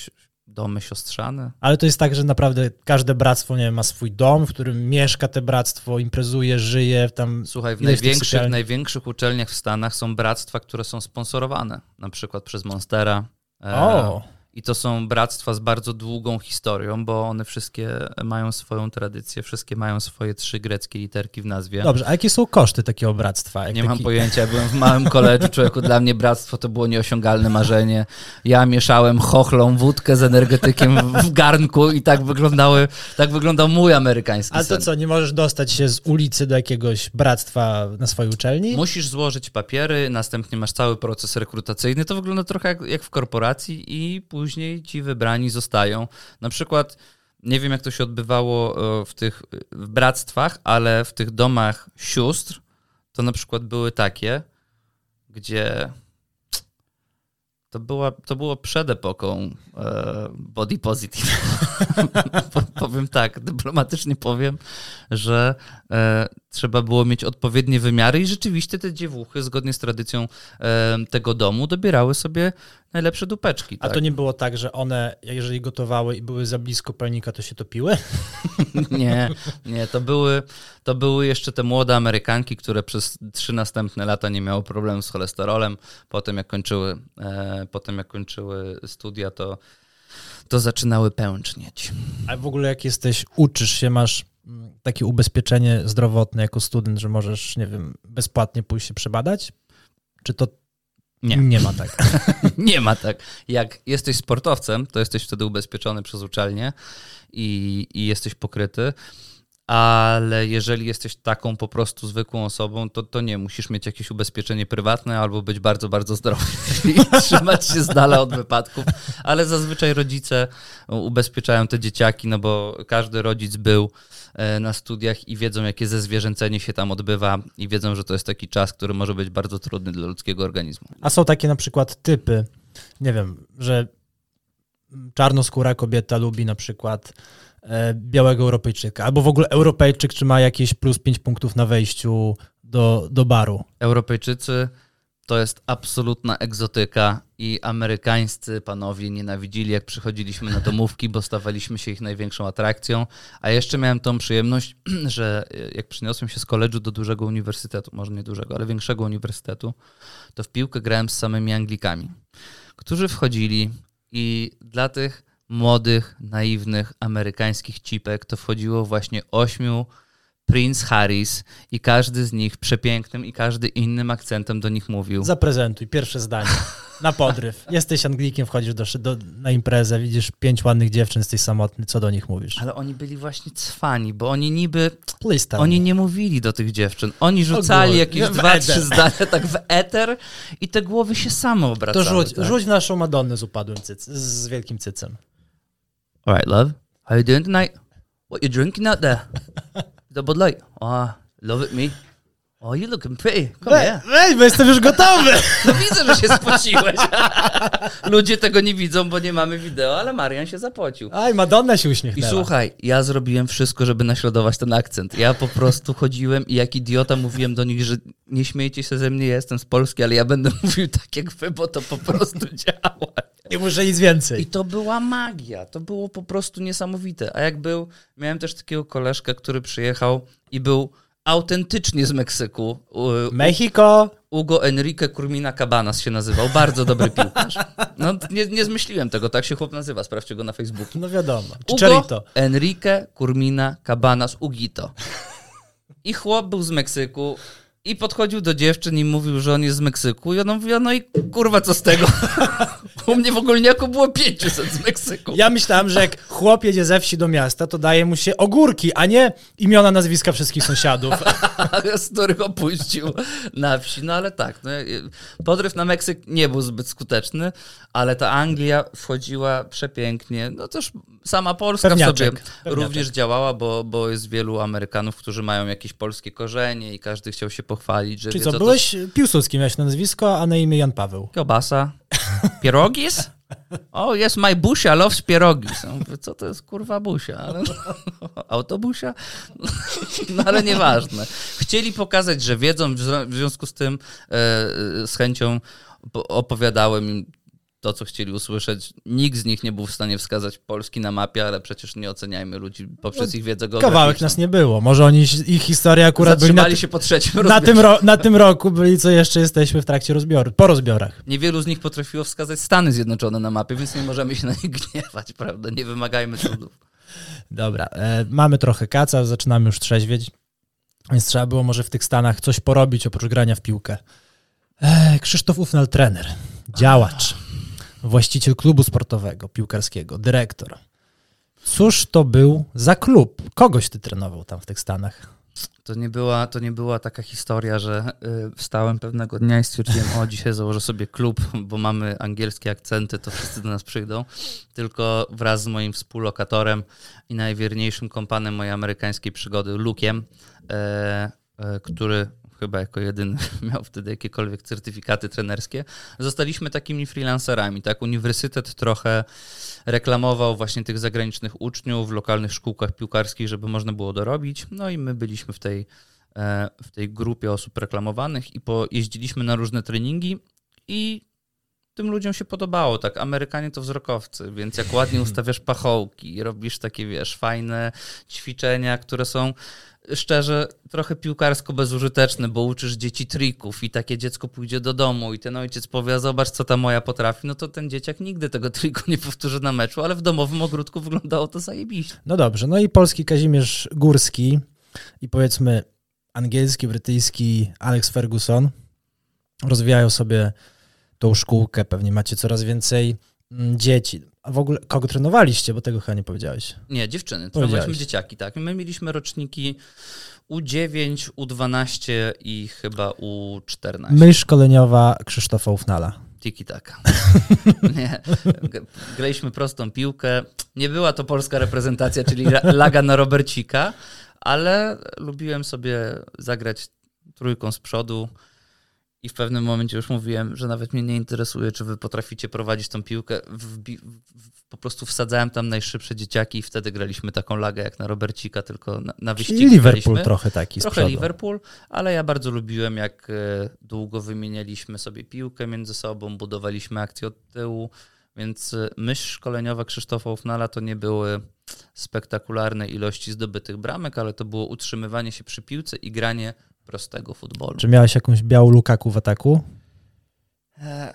Speaker 1: domy siostrzane.
Speaker 3: Ale to jest tak, że naprawdę każde bractwo nie wiem, ma swój dom, w którym mieszka te bractwo, imprezuje, żyje tam.
Speaker 1: Słuchaj, w największych,
Speaker 3: sypialni?
Speaker 1: największych uczelniach w Stanach są bractwa, które są sponsorowane, na przykład przez Monstera. E,
Speaker 3: O,
Speaker 1: I to są bractwa z bardzo długą historią, bo one wszystkie mają swoją tradycję, wszystkie mają swoje trzy greckie literki w nazwie.
Speaker 3: dobrze. A jakie są koszty takiego bractwa? Jak
Speaker 1: Nie
Speaker 3: taki...
Speaker 1: mam pojęcia, byłem w małym koledżu, człowieku, dla mnie bractwo to było nieosiągalne marzenie. Ja mieszałem chochlą wódkę z energetykiem w garnku i tak wyglądały, tak wyglądał mój amerykański
Speaker 3: Ale to
Speaker 1: sen.
Speaker 3: co, nie możesz dostać się z ulicy do jakiegoś bractwa na swojej uczelni?
Speaker 1: Musisz złożyć papiery, następnie masz cały proces rekrutacyjny. To wygląda trochę jak, jak w korporacji i później ci wybrani zostają. Na przykład, nie wiem jak to się odbywało e, w tych w bractwach, ale w tych domach sióstr to na przykład były takie, gdzie to, była, to było przed epoką e, body positive. Po- powiem tak, dyplomatycznie powiem, że e, trzeba było mieć odpowiednie wymiary i rzeczywiście te dziewuchy, zgodnie z tradycją tego domu, dobierały sobie najlepsze dupeczki.
Speaker 3: A
Speaker 1: tak?
Speaker 3: to nie było tak, że one, jeżeli gotowały i były za blisko palnika, to się topiły?
Speaker 1: Nie, nie, to były, to były jeszcze te młode Amerykanki, które przez trzy następne lata nie miały problemu z cholesterolem. Potem jak kończyły, e, potem jak kończyły studia, to, to zaczynały pęcznieć.
Speaker 3: A w ogóle jak jesteś, uczysz się, masz mm, takie ubezpieczenie zdrowotne jako student, że możesz, nie wiem, bezpłatnie pójść się przebadać? Czy to
Speaker 1: Nie.
Speaker 3: Nie ma tak.
Speaker 1: Nie ma tak. Jak jesteś sportowcem, to jesteś wtedy ubezpieczony przez uczelnię i, i jesteś pokryty. Ale jeżeli jesteś taką po prostu zwykłą osobą, to, to nie, musisz mieć jakieś ubezpieczenie prywatne albo być bardzo, bardzo zdrowy i trzymać się z dala od wypadków. Ale zazwyczaj rodzice ubezpieczają te dzieciaki, no bo każdy rodzic był e, na studiach i wiedzą, jakie zezwierzęcenie się tam odbywa i wiedzą, że to jest taki czas, który może być bardzo trudny dla ludzkiego organizmu.
Speaker 3: A są takie na przykład typy, nie wiem, że czarnoskóra kobieta lubi na przykład białego Europejczyka, albo w ogóle Europejczyk, czy ma jakieś plus 5 punktów na wejściu do, do baru.
Speaker 1: Europejczycy to jest absolutna egzotyka i amerykańscy panowie nienawidzili, jak przychodziliśmy na domówki, bo stawaliśmy się ich największą atrakcją. A jeszcze miałem tą przyjemność, że jak przyniosłem się z koledżu do dużego uniwersytetu, może nie dużego, ale większego uniwersytetu, to w piłkę grałem z samymi Anglikami, którzy wchodzili i dla tych młodych, naiwnych amerykańskich cipek to wchodziło właśnie ośmiu Prince Harris i każdy z nich przepięknym i każdy innym akcentem do nich mówił.
Speaker 3: Zaprezentuj, pierwsze zdanie. Na podryw. Jesteś Anglikiem, wchodzisz do, do, na imprezę, widzisz pięć ładnych dziewczyn, jesteś samotny, co do nich mówisz?
Speaker 1: Ale oni byli właśnie cwani, bo oni niby, oni nie mówili do tych dziewczyn. Oni rzucali
Speaker 3: Ogólnie,
Speaker 1: jakieś dwa,
Speaker 3: eter.
Speaker 1: trzy zdania tak w eter i te głowy się same
Speaker 3: To
Speaker 1: obracały.
Speaker 3: rzuć,
Speaker 1: tak?
Speaker 3: rzuć naszą Madonnę z upadłym cyc, z wielkim cycem.
Speaker 1: Alright, love. How you doing tonight? What you drinking out there? The Bud Light. Oh, love it, me. Oh, you looking pretty. Come here.
Speaker 3: Weź, bo jestem już gotowy!
Speaker 1: No widzę, że się spociłeś. Ludzie tego nie widzą, bo nie mamy wideo, ale Marian się zapocił.
Speaker 3: Aj, Madonna się
Speaker 1: I
Speaker 3: uśmiechnęła.
Speaker 1: słuchaj, ja zrobiłem wszystko, żeby naśladować ten akcent. Ja po prostu chodziłem i jak idiota mówiłem do nich, że nie śmiejcie się ze mnie, ja jestem z Polski, ale ja będę mówił tak jak wy, bo to po prostu działa.
Speaker 3: Nie muszę nic więcej.
Speaker 1: I to była magia, to było po prostu niesamowite. A jak był, miałem też takiego koleżkę, który przyjechał i był autentycznie z Meksyku.
Speaker 3: Mexico,
Speaker 1: Hugo Enrique Curmina Cabanas się nazywał, bardzo dobry piłkarz. No, nie, nie zmyśliłem tego, tak się chłop nazywa, sprawdźcie go na Facebooku.
Speaker 3: no wiadomo.
Speaker 1: Hugo. Enrique Curmina Cabanas Ugito. I chłop był z Meksyku i podchodził do dziewczyn i mówił, że on jest z Meksyku. I ona mówiła, no i kurwa, co z tego? U mnie w ogólniaku było 500 z Meksyku.
Speaker 3: Ja myślałem, że jak chłop jedzie ze wsi do miasta, to daje mu się ogórki, a nie imiona, nazwiska wszystkich sąsiadów.
Speaker 1: z których opuścił na wsi. No ale tak, no, podryw na Meksyk nie był zbyt skuteczny, ale ta Anglia wchodziła przepięknie. No też sama Polska
Speaker 3: Pewniaczek,
Speaker 1: sobie
Speaker 3: pewniaczek.
Speaker 1: również działała, bo, bo jest wielu Amerykanów, którzy mają jakieś polskie korzenie i każdy chciał się pochwalić, że
Speaker 3: Czyli co,
Speaker 1: to
Speaker 3: byłeś Piłsudski, miałeś na nazwisko, a na imię Jan Paweł.
Speaker 1: Kiełbasa. Pierogis? O, jest my busia, loves pierogis. Mówię, co to jest kurwa busia? Ale, autobusia? No ale nieważne. Chcieli pokazać, że wiedzą, w związku- z tym e, z chęcią po- opowiadałem im to, co chcieli usłyszeć. Nikt z nich nie był w stanie wskazać Polski na mapie, ale przecież nie oceniajmy ludzi poprzez ich wiedzę geograficzną.
Speaker 3: Kawałek nas nie było. Może oni, ich historia akurat byli na,
Speaker 1: się po trzecim
Speaker 3: na, tym ro, na tym roku, byli co jeszcze jesteśmy w trakcie rozbioru, po rozbiorach.
Speaker 1: Niewielu z nich potrafiło wskazać Stany Zjednoczone na mapie, więc nie możemy się na nich gniewać, prawda? Nie wymagajmy cudów.
Speaker 3: Dobra, e, mamy trochę kaca, zaczynamy już trzeźwieć, więc trzeba było może w tych Stanach coś porobić oprócz grania w piłkę. E, Krzysztof Ufnal, trener, działacz, właściciel klubu sportowego, piłkarskiego, dyrektor. Cóż to był za klub? Kogoś ty trenował tam w tych Stanach?
Speaker 1: To nie była, to nie była taka historia, że y, wstałem pewnego dnia i stwierdziłem, o dzisiaj założę sobie klub, bo mamy angielskie akcenty, to wszyscy do nas przyjdą. Tylko wraz z moim współlokatorem i najwierniejszym kompanem mojej amerykańskiej przygody, Lukiem, e, e, który chyba jako jedyny miał wtedy jakiekolwiek certyfikaty trenerskie, zostaliśmy takimi freelancerami. Tak? Uniwersytet trochę reklamował właśnie tych zagranicznych uczniów w lokalnych szkółkach piłkarskich, żeby można było dorobić. No i my byliśmy w tej, e, w tej grupie osób reklamowanych i pojeździliśmy na różne treningi i tym ludziom się podobało, tak, Amerykanie to wzrokowcy, więc jak ładnie ustawiasz pachołki, robisz takie, wiesz, fajne ćwiczenia, które są szczerze trochę piłkarsko bezużyteczne, bo uczysz dzieci trików i takie dziecko pójdzie do domu i ten ojciec powie, "A zobacz co ta moja potrafi, no to ten dzieciak nigdy tego triku nie powtórzy na meczu, ale w domowym ogródku wyglądało to zajebiście.
Speaker 3: No dobrze, no i polski Kazimierz Górski i powiedzmy angielski, brytyjski Alex Ferguson rozwijają sobie tą szkółkę, pewnie macie coraz więcej mm, dzieci. A w ogóle kogo trenowaliście, bo tego chyba nie powiedziałeś.
Speaker 1: Nie, dziewczyny. Trenowaliśmy dzieciaki, tak. My mieliśmy roczniki U9, U12 i chyba U14.
Speaker 3: Myśl szkoleniowa Krzysztofa Ufnala.
Speaker 1: Tiki taka. Nie. Graliśmy prostą piłkę. Nie była to polska reprezentacja, czyli laga na Robercika, ale lubiłem sobie zagrać trójką z przodu i w pewnym momencie już mówiłem, że nawet mnie nie interesuje, czy wy potraficie prowadzić tą piłkę. Wbi- w, po prostu wsadzałem tam najszybsze dzieciaki i wtedy graliśmy taką lagę jak na Robercika, tylko na, na wyścigi
Speaker 3: Czyli Liverpool
Speaker 1: graliśmy.
Speaker 3: trochę taki
Speaker 1: Trochę. Liverpool, ale ja bardzo lubiłem, jak e, długo wymienialiśmy sobie piłkę między sobą, budowaliśmy akcję od tyłu, więc e, myśl szkoleniowa Krzysztofa Ufnala to nie były spektakularne ilości zdobytych bramek, ale to było utrzymywanie się przy piłce i granie prostego futbolu.
Speaker 3: Czy miałeś jakąś białą Lukaku w ataku?
Speaker 1: E,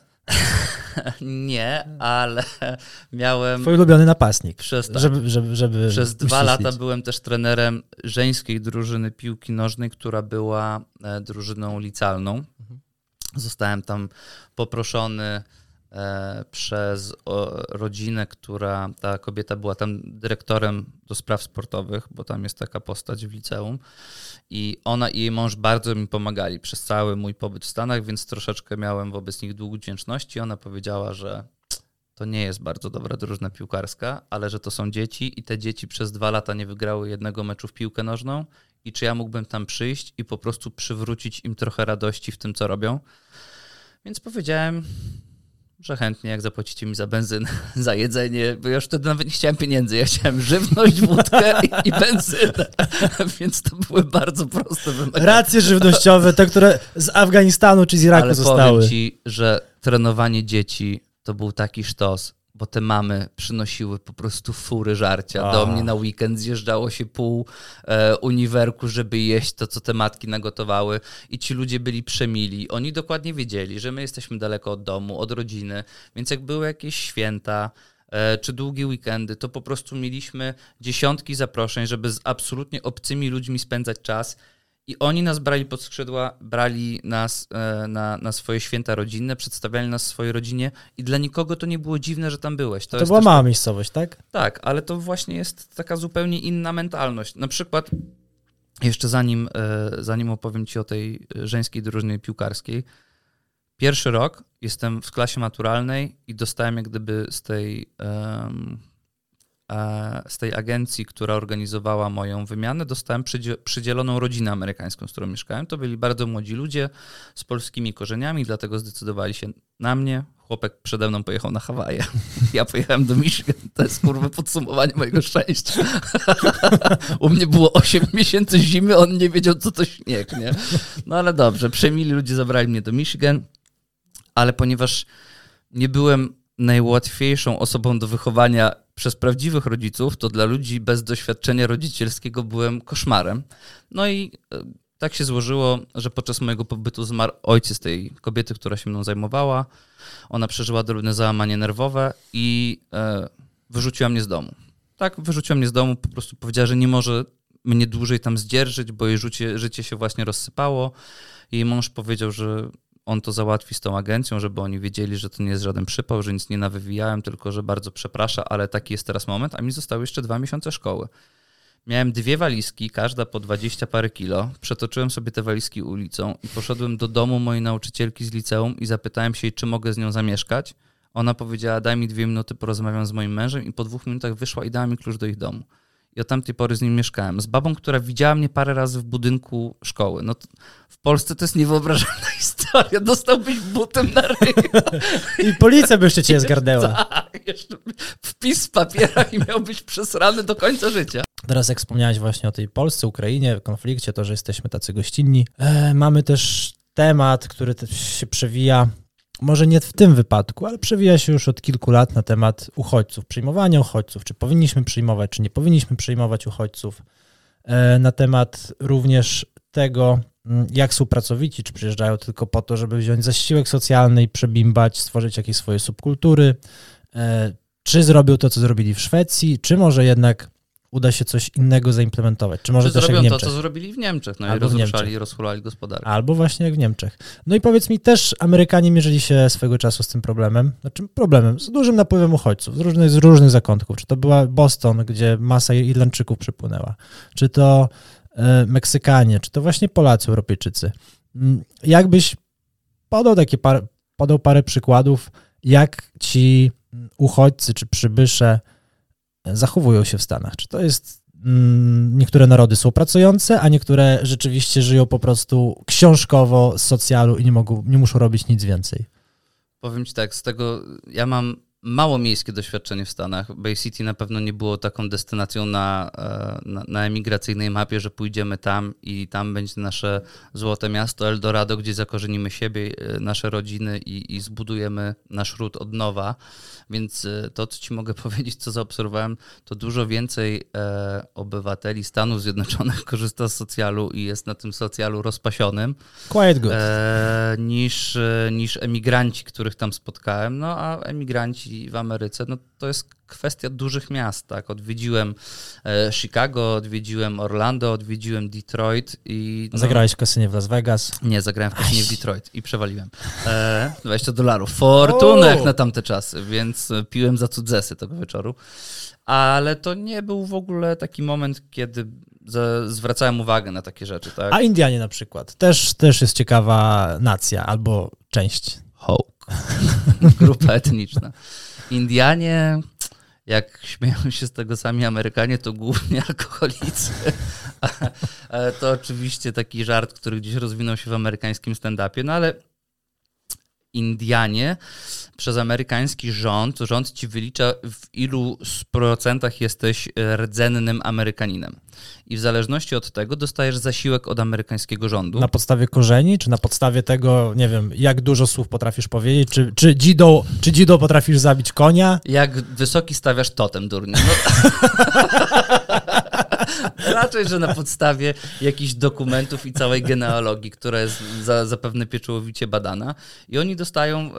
Speaker 1: nie, ale miałem
Speaker 3: Twój ulubiony napastnik.
Speaker 1: przez, tak,
Speaker 3: Żeby, żeby, żeby
Speaker 1: Przez dwa lata byłem też trenerem żeńskiej drużyny piłki nożnej, która była e, drużyną licealną. Zostałem tam poproszony przez o, rodzinę, która, ta kobieta była tam dyrektorem do spraw sportowych, bo tam jest taka postać w liceum. I ona i jej mąż bardzo mi pomagali przez cały mój pobyt w Stanach, więc troszeczkę miałem wobec nich dług wdzięczności. Ona powiedziała, że to nie jest bardzo dobra drużyna piłkarska, ale że to są dzieci i te dzieci przez dwa lata nie wygrały jednego meczu w piłkę nożną i czy ja mógłbym tam przyjść i po prostu przywrócić im trochę radości w tym, co robią. Więc powiedziałem, że chętnie, jak zapłacicie mi za benzynę, za jedzenie, bo ja już wtedy nawet nie chciałem pieniędzy, ja chciałem żywność, wódkę i, i benzynę, więc to były bardzo proste wymagania.
Speaker 3: Racje żywnościowe, te, które z Afganistanu czy z Iraku
Speaker 1: Ale
Speaker 3: zostały.
Speaker 1: powiem ci, że trenowanie dzieci to był taki sztos, bo te mamy przynosiły po prostu fury żarcia.
Speaker 3: A.
Speaker 1: Do mnie na weekend zjeżdżało się pół e, uniwerku, żeby jeść to, co te matki nagotowały i ci ludzie byli przemili. Oni dokładnie wiedzieli, że my jesteśmy daleko od domu, od rodziny, więc jak były jakieś święta, e, czy długie weekendy, to po prostu mieliśmy dziesiątki zaproszeń, żeby z absolutnie obcymi ludźmi spędzać czas. I oni nas brali pod skrzydła, brali nas e, na, na swoje święta rodzinne, przedstawiali nas swojej rodzinie i dla nikogo to nie było dziwne, że tam byłeś.
Speaker 3: To,
Speaker 1: jest
Speaker 3: była mała miejscowość, tak?
Speaker 1: Tak, ale to właśnie jest taka zupełnie inna mentalność. Na przykład, jeszcze zanim, e, zanim opowiem Ci o tej żeńskiej drużynie piłkarskiej, pierwszy rok jestem w klasie maturalnej i dostałem jak gdyby z tej, e, z tej agencji, która organizowała moją wymianę, dostałem przydzie- przydzieloną rodzinę amerykańską, z którą mieszkałem. To byli bardzo młodzi ludzie z polskimi korzeniami, dlatego zdecydowali się na mnie. Chłopek przede mną pojechał na Hawaje. Ja pojechałem do Michigan. To jest kurwa podsumowanie mojego szczęścia. U mnie było 8 miesięcy zimy, on nie wiedział, co to śnieg, nie? No ale dobrze, przemili ludzie zabrali mnie do Michigan, ale ponieważ nie byłem najłatwiejszą osobą do wychowania przez prawdziwych rodziców, to dla ludzi bez doświadczenia rodzicielskiego byłem koszmarem. No i e, tak się złożyło, że podczas mojego pobytu zmarł ojciec tej kobiety, która się mną zajmowała. Ona przeżyła drobne załamanie nerwowe i e, wyrzuciła mnie z domu. Tak, wyrzuciła mnie z domu, po prostu powiedziała, że nie może mnie dłużej tam zdzierżyć, bo jej życie, życie się właśnie rozsypało. Jej mąż powiedział, że on to załatwi z tą agencją, żeby oni wiedzieli, że to nie jest żaden przypał, że nic nie nawywijałem, tylko że bardzo przeprasza, ale taki jest teraz moment, a mi zostały jeszcze dwa miesiące szkoły. Miałem dwie walizki, każda po 20 parę kilo. Przetoczyłem sobie te walizki ulicą i poszedłem do domu mojej nauczycielki z liceum i zapytałem się czy mogę z nią zamieszkać. Ona powiedziała, daj mi dwie minuty, porozmawiam z moim mężem i po dwóch minutach wyszła i dała mi klucz do ich domu. I od tamtej pory z nim mieszkałem. Z babą, która widziała mnie parę razy w budynku szkoły. No w Polsce to jest niewyobrażalna historia. Dostałbyś butem na ryj.
Speaker 3: I policja by jeszcze cię zgarnęła.
Speaker 1: Tak, jeszcze wpis w papierach i miałbyś przesrany do końca życia.
Speaker 3: Teraz jak wspomniałeś właśnie o tej Polsce, Ukrainie, konflikcie, to, że jesteśmy tacy gościnni. E, mamy też temat, który się przewija, może nie w tym wypadku, ale przewija się już od kilku lat na temat uchodźców, przyjmowania uchodźców, czy powinniśmy przyjmować, czy nie powinniśmy przyjmować uchodźców. E, na temat również tego, mm, jak są pracowici, czy przyjeżdżają tylko po to, żeby wziąć zasiłek socjalny i przebimbać, stworzyć jakieś swoje subkultury, e, czy zrobią to, co zrobili w Szwecji, czy może jednak uda się coś innego zaimplementować. Czy może
Speaker 1: Czy
Speaker 3: też jak w
Speaker 1: zrobią to,
Speaker 3: Niemczech.
Speaker 1: co zrobili w Niemczech, no
Speaker 3: Albo
Speaker 1: i rozruszali,
Speaker 3: Niemczech.
Speaker 1: rozhulali gospodarkę.
Speaker 3: Albo właśnie jak w Niemczech. No i powiedz mi też, Amerykanie mierzyli się swego czasu z tym problemem, znaczy problemem, z dużym napływem uchodźców z różnych, z różnych zakątków. Czy to była Boston, gdzie masa Irlandczyków przypłynęła, czy to e, Meksykanie, czy to właśnie Polacy, Europejczycy. Mm, Jakbyś podał takie par, podał parę przykładów, jak ci uchodźcy czy przybysze zachowują się w Stanach? Czy to jest mm, niektóre narody są pracujące, a niektóre rzeczywiście żyją po prostu książkowo z socjalu i nie mogą, nie muszą robić nic więcej?
Speaker 1: Powiem ci tak, z tego ja mam mało miejskie doświadczenie w Stanach. Bay City na pewno nie było taką destynacją na, e, na, na emigracyjnej mapie, że pójdziemy tam i tam będzie nasze złote miasto Eldorado, gdzie zakorzenimy siebie, e, nasze rodziny i, i zbudujemy nasz ród od nowa. Więc e, to, co ci mogę powiedzieć, co zaobserwowałem, to dużo więcej e, obywateli Stanów Zjednoczonych korzysta z socjalu i jest na tym socjalu rozpasionym
Speaker 3: Quiet good.
Speaker 1: e, niż, niż emigranci, których tam spotkałem. No a emigranci w Ameryce, no to jest kwestia dużych miast. Tak? Odwiedziłem e, Chicago, odwiedziłem Orlando, odwiedziłem Detroit i. No,
Speaker 3: Zagrałeś w kasynie w Las Vegas.
Speaker 1: Nie, zagrałem w kasynie w Detroit i przewaliłem. E, 20 dolarów. Fortunę jak na tamte czasy, więc e, piłem za cudzesy tego wieczoru. Ale to nie był w ogóle taki moment, kiedy zwracałem uwagę na takie rzeczy. Tak?
Speaker 3: A Indianie na przykład. Też, też jest ciekawa nacja albo część.
Speaker 1: Hołk. Grupa etniczna. Indianie, jak śmieją się z tego sami Amerykanie, to głównie alkoholicy. To oczywiście taki żart, który gdzieś rozwinął się w amerykańskim stand-upie, no ale Indianie przez amerykański rząd, rząd ci wylicza w ilu procentach jesteś e, rdzennym Amerykaninem. I w zależności od tego dostajesz zasiłek od amerykańskiego rządu.
Speaker 3: Na podstawie korzeni, czy na podstawie tego, nie wiem, jak dużo słów potrafisz powiedzieć, czy, czy, dzidą, czy dzidą potrafisz zabić konia?
Speaker 1: Jak wysoki stawiasz totem, durnie? No. Raczej, że na podstawie jakichś dokumentów i całej genealogii, która jest za, zapewne pieczołowicie badana. I oni dostają, e,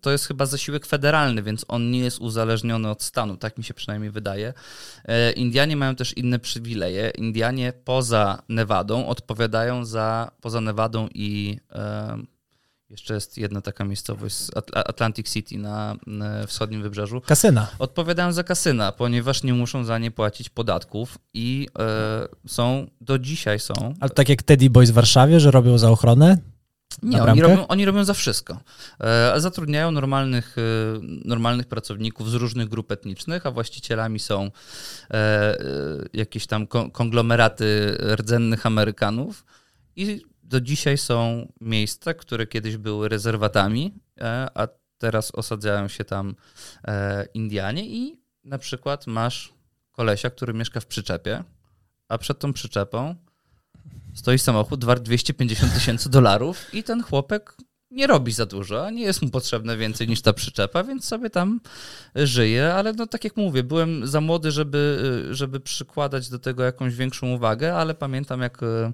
Speaker 1: to jest chyba zasiłek federalny, więc on nie jest uzależniony od stanu, tak mi się przynajmniej wydaje. E, Indianie mają też inne przywileje. Indianie poza Nevadą odpowiadają za, poza Nevadą i e, jeszcze jest jedna taka miejscowość, Atl- Atlantic City na, wschodnim wybrzeżu.
Speaker 3: Kasyna.
Speaker 1: Odpowiadają za kasyna, ponieważ nie muszą za nie płacić podatków i e, są, do dzisiaj są.
Speaker 3: Ale tak jak Teddy Boys w Warszawie, że robią za ochronę?
Speaker 1: Nie, oni robią, oni robią za wszystko. E, zatrudniają normalnych, e, normalnych pracowników z różnych grup etnicznych, a właścicielami są e, e, jakieś tam ko- konglomeraty rdzennych Amerykanów. I do dzisiaj są miejsca, które kiedyś były rezerwatami, e, a teraz osadzają się tam e, Indianie i na przykład masz kolesia, który mieszka w przyczepie, a przed tą przyczepą stoi samochód wart 250 tysięcy dolarów i ten chłopek nie robi za dużo, nie jest mu potrzebne więcej niż ta przyczepa, więc sobie tam żyje, ale no tak jak mówię, byłem za młody, żeby, żeby przykładać do tego jakąś większą uwagę, ale pamiętam jak e,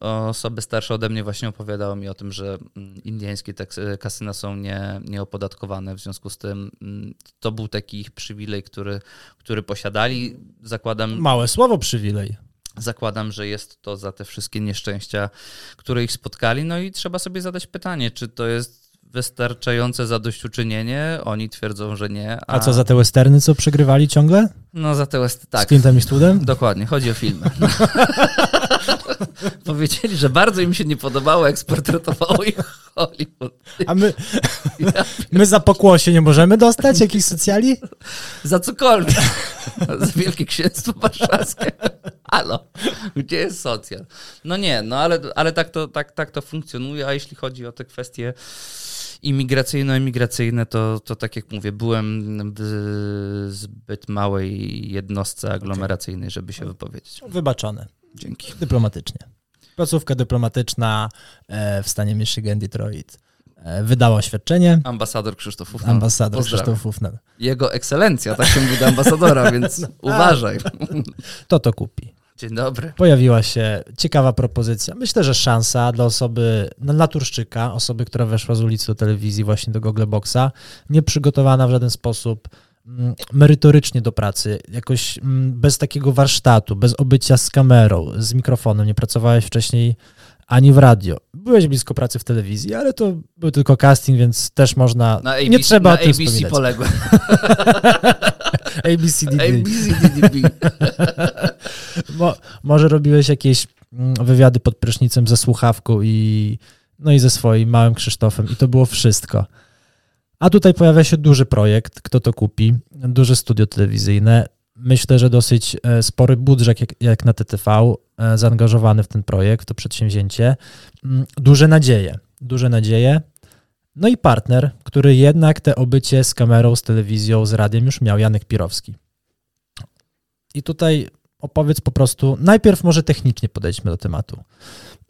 Speaker 1: osoby starsze ode mnie właśnie opowiadały mi o tym, że mm, indyjskie teks- kasyna są nie, nieopodatkowane, w związku z tym mm, to był taki ich przywilej, który, który posiadali. Zakładam,
Speaker 3: Małe słowo przywilej.
Speaker 1: Zakładam, że jest to za te wszystkie nieszczęścia, które ich spotkali. No i trzeba sobie zadać pytanie, czy to jest wystarczające zadośćuczynienie? Oni twierdzą, że nie.
Speaker 3: A co za te westerny, co przegrywali ciągle?
Speaker 1: No za te west...
Speaker 3: Z
Speaker 1: tak.
Speaker 3: Clintem Eastwoodem?
Speaker 1: Dokładnie, chodzi o filmy. Powiedzieli, że bardzo im się nie podobało, jak sportretowało ich Hollywood.
Speaker 3: A my, my za pokłosie nie możemy dostać jakichś socjali?
Speaker 1: Za cokolwiek. Za Wielkie Księstwo Warszawskie. Halo, gdzie jest socjal? No nie, no ale, ale tak, to, tak, tak to funkcjonuje, a jeśli chodzi o te kwestie imigracyjno-emigracyjne, to, to tak jak mówię, byłem w zbyt małej jednostce aglomeracyjnej, żeby się wypowiedzieć.
Speaker 3: Wybaczone.
Speaker 1: Dzięki.
Speaker 3: Dyplomatycznie. Placówka dyplomatyczna e, w stanie Michigan, Detroit e, wydała oświadczenie.
Speaker 1: Ambasador Krzysztof Ufnal.
Speaker 3: Ambasador
Speaker 1: Pozdrawiam.
Speaker 3: Krzysztof Ufnal.
Speaker 1: Jego ekscelencja, tak się mówi do ambasadora, więc uważaj.
Speaker 3: To to kupi.
Speaker 1: Dzień dobry.
Speaker 3: Pojawiła się ciekawa propozycja. Myślę, że szansa dla osoby, no, naturszczyka, osoby, która weszła z ulicy do telewizji właśnie do Google Boxa, nieprzygotowana w żaden sposób mm, merytorycznie do pracy, jakoś mm, bez takiego warsztatu, bez obycia z kamerą, z mikrofonem, nie pracowałeś wcześniej ani w radio. Byłeś blisko pracy w telewizji, ale to był tylko casting, więc też można.
Speaker 1: Na ABC,
Speaker 3: nie trzeba
Speaker 1: na
Speaker 3: o tym
Speaker 1: ABC
Speaker 3: wspominać.
Speaker 1: poległem.
Speaker 3: ABCDD.
Speaker 1: ABCDDB.
Speaker 3: Mo, może robiłeś jakieś mm, wywiady pod prysznicem ze słuchawką i no i ze swoim małym Krzysztofem i to było wszystko. A tutaj pojawia się duży projekt, kto to kupi, duże studio telewizyjne. Myślę, że dosyć e, spory budżet jak, jak na TTV e, zaangażowany w ten projekt, w to przedsięwzięcie. Mm, Duże nadzieje, duże nadzieje. No i partner, który jednak te obycie z kamerą, z telewizją, z radiem już miał, Janek Pirowski. I tutaj opowiedz po prostu, najpierw może technicznie podejdźmy do tematu.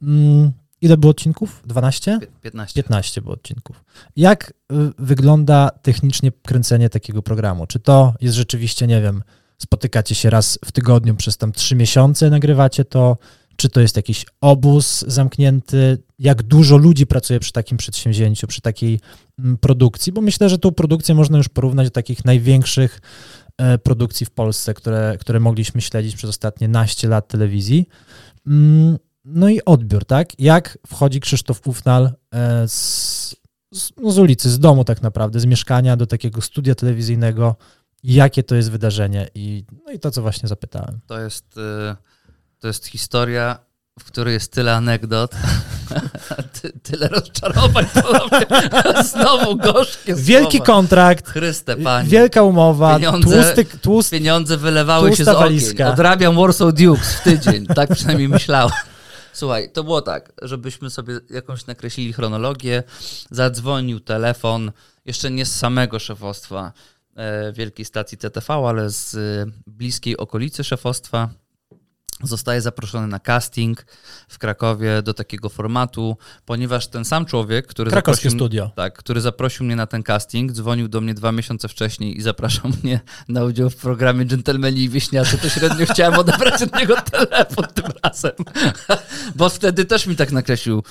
Speaker 3: Mm, Ile było odcinków? 12?
Speaker 1: 15.
Speaker 3: 15 było odcinków. Jak y, wygląda technicznie kręcenie takiego programu? Czy to jest rzeczywiście, nie wiem, spotykacie się raz w tygodniu przez tam trzy miesiące, nagrywacie to? Czy to jest jakiś obóz zamknięty? Jak dużo ludzi pracuje przy takim przedsięwzięciu, przy takiej mm, produkcji? Bo myślę, że tą produkcję można już porównać do takich największych e, produkcji w Polsce, które, które mogliśmy śledzić przez ostatnie naście lat telewizji. Mm, No i odbiór, tak? Jak wchodzi Krzysztof Ufnal e, z, z, no z ulicy, z domu tak naprawdę, z mieszkania do takiego studia telewizyjnego? Jakie to jest wydarzenie? I, no i to, co właśnie zapytałem.
Speaker 1: To jest, y, to jest historia, w której jest tyle anegdot, ty, tyle rozczarowań. ponownie. Znowu gorzkie
Speaker 3: Wielki
Speaker 1: słowa.
Speaker 3: kontrakt,
Speaker 1: Chryste, panie.
Speaker 3: wielka umowa,
Speaker 1: Pieniądze-
Speaker 3: tłusty, tłusty
Speaker 1: Pieniądze wylewały się z
Speaker 3: Tłusta
Speaker 1: okien.
Speaker 3: walizka.
Speaker 1: Odrabiam Warsaw Dukes w tydzień. Tak przynajmniej myślałem. Słuchaj, to było tak, żebyśmy sobie jakąś nakreślili chronologię. Zadzwonił telefon, jeszcze nie z samego szefostwa e, wielkiej stacji TTV, ale z e, bliskiej okolicy szefostwa. Zostaje zaproszony na casting w Krakowie do takiego formatu, ponieważ ten sam człowiek, który
Speaker 3: krakowskie
Speaker 1: zaprosił,
Speaker 3: studio.
Speaker 1: tak, który zaprosił mnie na ten casting, dzwonił do mnie dwa miesiące wcześniej i zapraszał mnie na udział w programie Dżentelmeni i Wieśniacy, to średnio chciałem odebrać od niego telefon tym razem. Bo wtedy też mi tak nakreślił.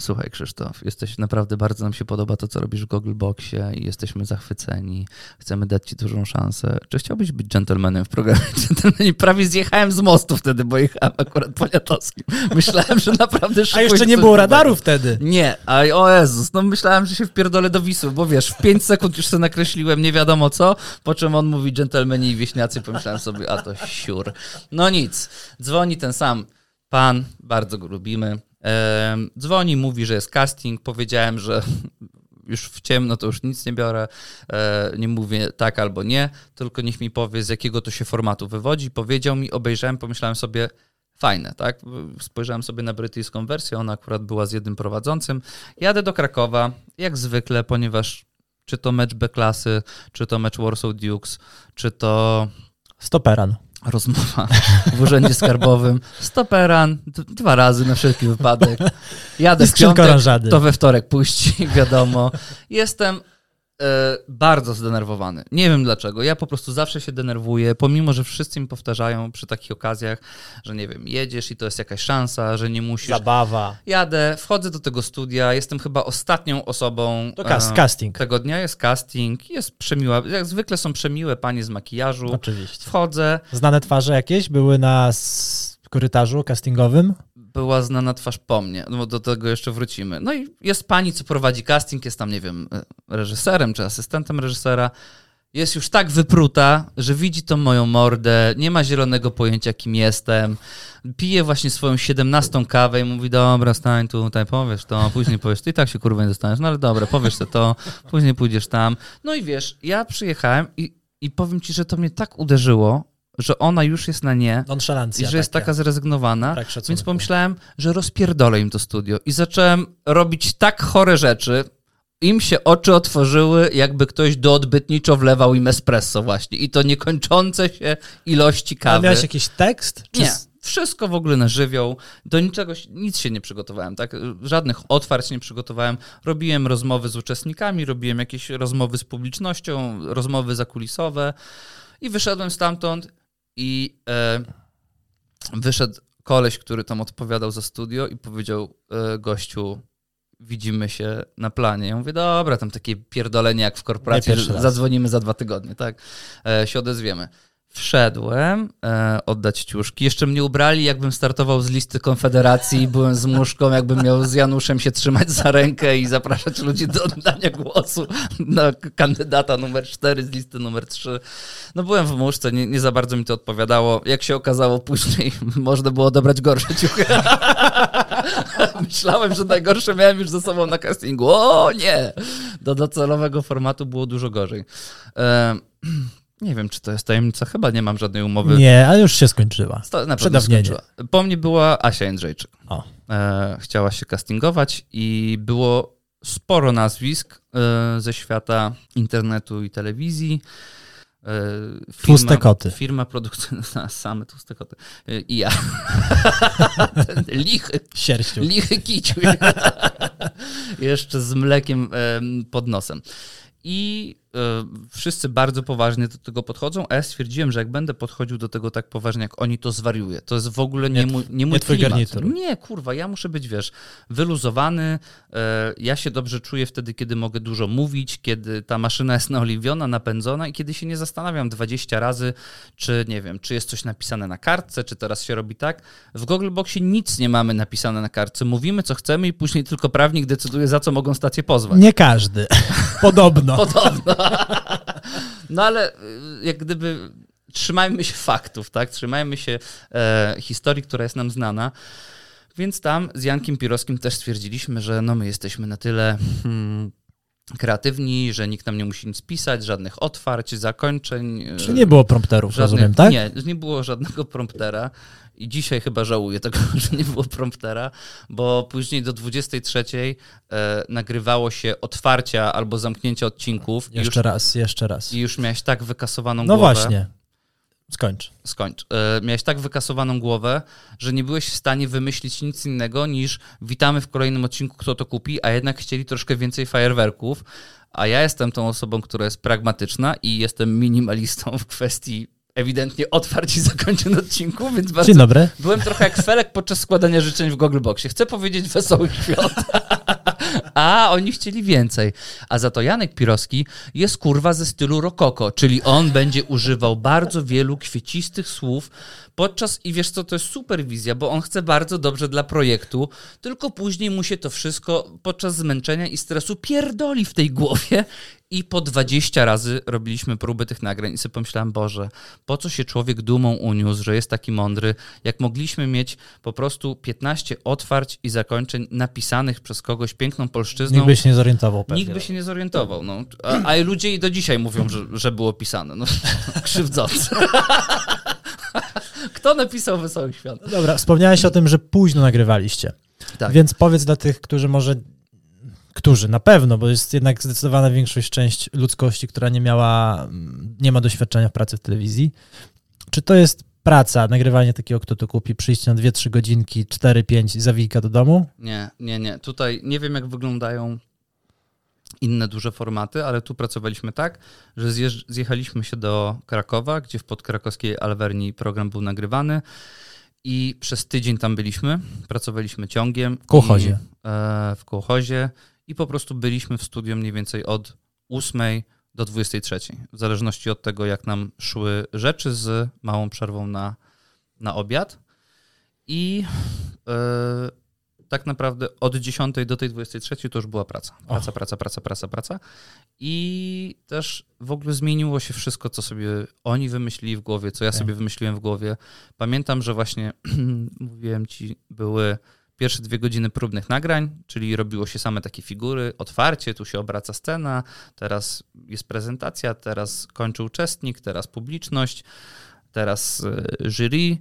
Speaker 1: Słuchaj, Krzysztof, jesteś naprawdę bardzo nam się podoba to, co robisz w Google Boxie i jesteśmy zachwyceni. Chcemy dać ci dużą szansę. Czy chciałbyś być dżentelmenem w programie Dżentelmeni? Prawie zjechałem z mostu wtedy, bo jechałem akurat poniatowskim. Myślałem, że naprawdę
Speaker 3: A
Speaker 1: szykuje
Speaker 3: jeszcze nie było radaru wtedy.
Speaker 1: Nie, a o Jezus, no myślałem, że się wpierdolę do Wisły, bo wiesz, w 5 sekund już sobie nakreśliłem nie wiadomo co, po czym on mówi dżentelmeni i wieśniacy, pomyślałem sobie, a to siur. No nic, dzwoni ten sam pan, bardzo go lubimy, dzwoni, mówi, że jest casting, powiedziałem, że już w ciemno to już nic nie biorę, e, nie mówię tak albo nie, tylko niech mi powie, z jakiego to się formatu wywodzi. Powiedział mi, obejrzałem, pomyślałem sobie, fajne, tak? Spojrzałem sobie na brytyjską wersję, ona akurat była z jednym prowadzącym. Jadę do Krakowa, jak zwykle, ponieważ czy to mecz B-klasy, czy to mecz Warsaw Dukes, czy to
Speaker 3: Stoperan.
Speaker 1: Rozmowa w urzędzie skarbowym. Stoperan, dwa razy na wszelki wypadek. Jadę w piątek, to we wtorek puści, wiadomo. Jestem bardzo zdenerwowany. Nie wiem dlaczego. Ja po prostu zawsze się denerwuję, pomimo, że wszyscy mi powtarzają przy takich okazjach, że nie wiem, jedziesz i to jest jakaś szansa, że nie musisz.
Speaker 3: Zabawa.
Speaker 1: Jadę, wchodzę do tego studia, jestem chyba ostatnią osobą.
Speaker 3: To cas-
Speaker 1: e,
Speaker 3: casting.
Speaker 1: Tego dnia jest casting, jest przemiła. Jak zwykle są przemiłe panie z makijażu.
Speaker 3: Oczywiście.
Speaker 1: Wchodzę,
Speaker 3: Znane twarze jakieś były na korytarzu castingowym?
Speaker 1: Była znana twarz po mnie, no do tego jeszcze wrócimy. No i jest pani, co prowadzi casting, jest tam, nie wiem, e, reżyserem czy asystentem reżysera. Jest już tak wypruta, że widzi tą moją mordę, nie ma zielonego pojęcia, kim jestem. Pije właśnie swoją 17 kawę i mówi, dobra, stań tu, tutaj powiesz to, później powiesz, ty i tak się kurwa nie dostaniesz, no ale dobra, powiesz sobie to, później pójdziesz tam. No i wiesz, ja przyjechałem i, i powiem ci, że to mnie tak uderzyło, że ona już jest na nie i że jest
Speaker 3: taka.
Speaker 1: taka zrezygnowana.
Speaker 3: Szacunku.
Speaker 1: Więc pomyślałem, że rozpierdolę im to studio. I zacząłem robić tak chore rzeczy. Im się oczy otworzyły, jakby ktoś doodbytniczo wlewał im espresso właśnie. I to niekończące się ilości
Speaker 3: A
Speaker 1: kawy.
Speaker 3: miałeś jakiś tekst? Czy
Speaker 1: Nie. Wszystko w ogóle na żywioł. Do niczego, nic się nie przygotowałem, tak? Żadnych otwarć nie przygotowałem. Robiłem rozmowy z uczestnikami, robiłem jakieś rozmowy z publicznością, rozmowy zakulisowe i wyszedłem stamtąd i e, wyszedł koleś, który tam odpowiadał za studio i powiedział e, gościu, widzimy się na planie. Ja mówię, dobra, tam takie pierdolenie jak w korporacji, zadzwonimy za dwa tygodnie, tak, e, się odezwiemy. Wszedłem e, oddać ciuszki. Jeszcze mnie ubrali, jakbym startował z listy Konfederacji. Byłem z muszką, jakbym miał z Januszem się trzymać za rękę i zapraszać ludzi do oddania głosu na kandydata numer 4 z listy numer 3. No byłem w muszce, nie, nie za bardzo mi to odpowiadało. Jak się okazało później, można było dobrać gorsze ciuchy. Myślałem, że najgorsze miałem już ze sobą na castingu. O nie! Do docelowego formatu było dużo gorzej. E, nie wiem, czy to jest tajemnica. Chyba nie mam żadnej umowy.
Speaker 2: Nie, ale już się skończyła.
Speaker 1: To na pewno skończyła. Po mnie była Asia Jędrzejczyk.
Speaker 2: O.
Speaker 1: E, chciała się castingować i było sporo nazwisk e, ze świata internetu i telewizji. E, firma,
Speaker 2: Tłuste koty.
Speaker 1: Firma produkcyjna, same tłuste koty. E, I ja. Lichy,
Speaker 2: Sierściu.
Speaker 1: lichy kiciu. Jeszcze z mlekiem em, pod nosem. I e, wszyscy bardzo poważnie do tego podchodzą, a ja stwierdziłem, że jak będę podchodził do tego tak poważnie, jak oni, to zwariuję. To jest w ogóle nie,
Speaker 2: Nie
Speaker 1: mój, nie mój
Speaker 2: nie
Speaker 1: klimat. Nie, kurwa, ja muszę być, wiesz, wyluzowany. E, ja się dobrze czuję wtedy, kiedy mogę dużo mówić, kiedy ta maszyna jest naoliwiona, napędzona i kiedy się nie zastanawiam 20 razy, czy nie wiem, czy jest coś napisane na kartce, czy teraz się robi tak. W Googleboxie nic nie mamy napisane na kartce. Mówimy, co chcemy i później tylko prawnik decyduje, za co mogą stację pozwać.
Speaker 2: Nie każdy. Podobno.
Speaker 1: Podobno. No ale y, jak gdyby trzymajmy się faktów, tak? Trzymajmy się e, historii, która jest nam znana. Więc tam z Jankiem Pirowskim też stwierdziliśmy, że no my jesteśmy na tyle hmm, kreatywni, że nikt nam nie musi nic pisać, żadnych otwarć, zakończeń. e,
Speaker 2: Czy nie było prompterów,
Speaker 1: żadnych,
Speaker 2: rozumiem, tak?
Speaker 1: Nie, nie było żadnego promptera. I dzisiaj chyba żałuję tego, że nie było promptera, bo później do 23 e, nagrywało się otwarcia albo zamknięcia odcinków. i już,
Speaker 2: Jeszcze raz, jeszcze raz.
Speaker 1: I już miałeś tak wykasowaną
Speaker 2: No
Speaker 1: głowę.
Speaker 2: właśnie. Skończ.
Speaker 1: Skończ. E, miałeś tak wykasowaną głowę, że nie byłeś w stanie wymyślić nic innego niż witamy w kolejnym odcinku, kto to kupi, a jednak chcieli troszkę więcej fajerwerków. A ja jestem tą osobą, która jest pragmatyczna i jestem minimalistą w kwestii ewidentnie otwarć i odcinku, więc bardzo
Speaker 2: Dzień dobry.
Speaker 1: Byłem trochę jak Felek podczas składania życzeń w Googleboxie. Chcę powiedzieć wesołych świąt. A oni chcieli więcej. A za to Janek Pirowski jest kurwa ze stylu rokoko, czyli on będzie używał bardzo wielu kwiecistych słów podczas, i wiesz co, to jest superwizja, bo on chce bardzo dobrze dla projektu, tylko później mu się to wszystko podczas zmęczenia i stresu pierdoli w tej głowie i po 20 razy robiliśmy próby tych nagrań i sobie pomyślałem, Boże, po co się człowiek dumą uniósł, że jest taki mądry, jak mogliśmy mieć po prostu 15 otwarć i zakończeń napisanych przez kogoś piękną polszczyzną.
Speaker 2: Nikt by się nie zorientował pewnie.
Speaker 1: Nikt by się nie zorientował. No. A, a ludzie i do dzisiaj mówią, że, że było pisane. No, krzywdzące. Kto napisał Wesołych Świąt?
Speaker 2: Dobra, wspomniałeś o tym, że późno nagrywaliście.
Speaker 1: Tak.
Speaker 2: Więc powiedz dla tych, którzy może. Którzy na pewno, bo jest jednak zdecydowana większość część ludzkości, która nie miała, nie ma doświadczenia w pracy w telewizji. Czy to jest praca, nagrywanie takiego, kto to kupi, przyjście na 2-3 godzinki, 4-5 i zawijka do domu?
Speaker 1: Nie, nie, nie. Tutaj nie wiem, jak wyglądają inne duże formaty, ale tu pracowaliśmy tak, że zjechaliśmy się do Krakowa, gdzie w podkrakowskiej Alwerni program był nagrywany i przez tydzień tam byliśmy. Pracowaliśmy ciągiem. W
Speaker 2: kołchozie.
Speaker 1: I, e, w kołchozie i po prostu byliśmy w studio mniej więcej od 8 do 23, w zależności od tego, jak nam szły rzeczy z małą przerwą na, na obiad. I e, tak naprawdę od 10 do tej 23 to już była praca. Praca, praca, praca, praca, praca. I też w ogóle zmieniło się wszystko, co sobie oni wymyślili w głowie, co ja
Speaker 2: Tak.
Speaker 1: sobie wymyśliłem w głowie. Pamiętam, że właśnie mówiłem ci, były pierwsze dwie godziny próbnych nagrań, czyli robiło się same takie figury, otwarcie, tu się obraca scena, teraz jest prezentacja, teraz kończy uczestnik, teraz publiczność, teraz y, jury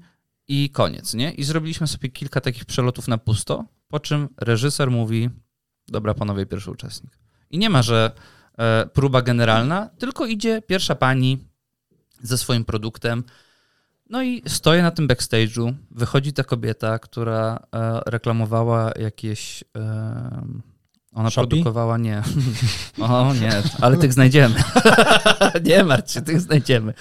Speaker 1: i koniec, nie? I zrobiliśmy sobie kilka takich przelotów na pusto, po czym reżyser mówi, dobra panowie, pierwszy uczestnik. I nie ma, że e, próba generalna, tylko idzie pierwsza pani ze swoim produktem, no i stoję na tym backstage'u, wychodzi ta kobieta, która e, reklamowała jakieś, e, Ona produkowała, nie. O nie, ale tych znajdziemy. nie martw się, tych znajdziemy.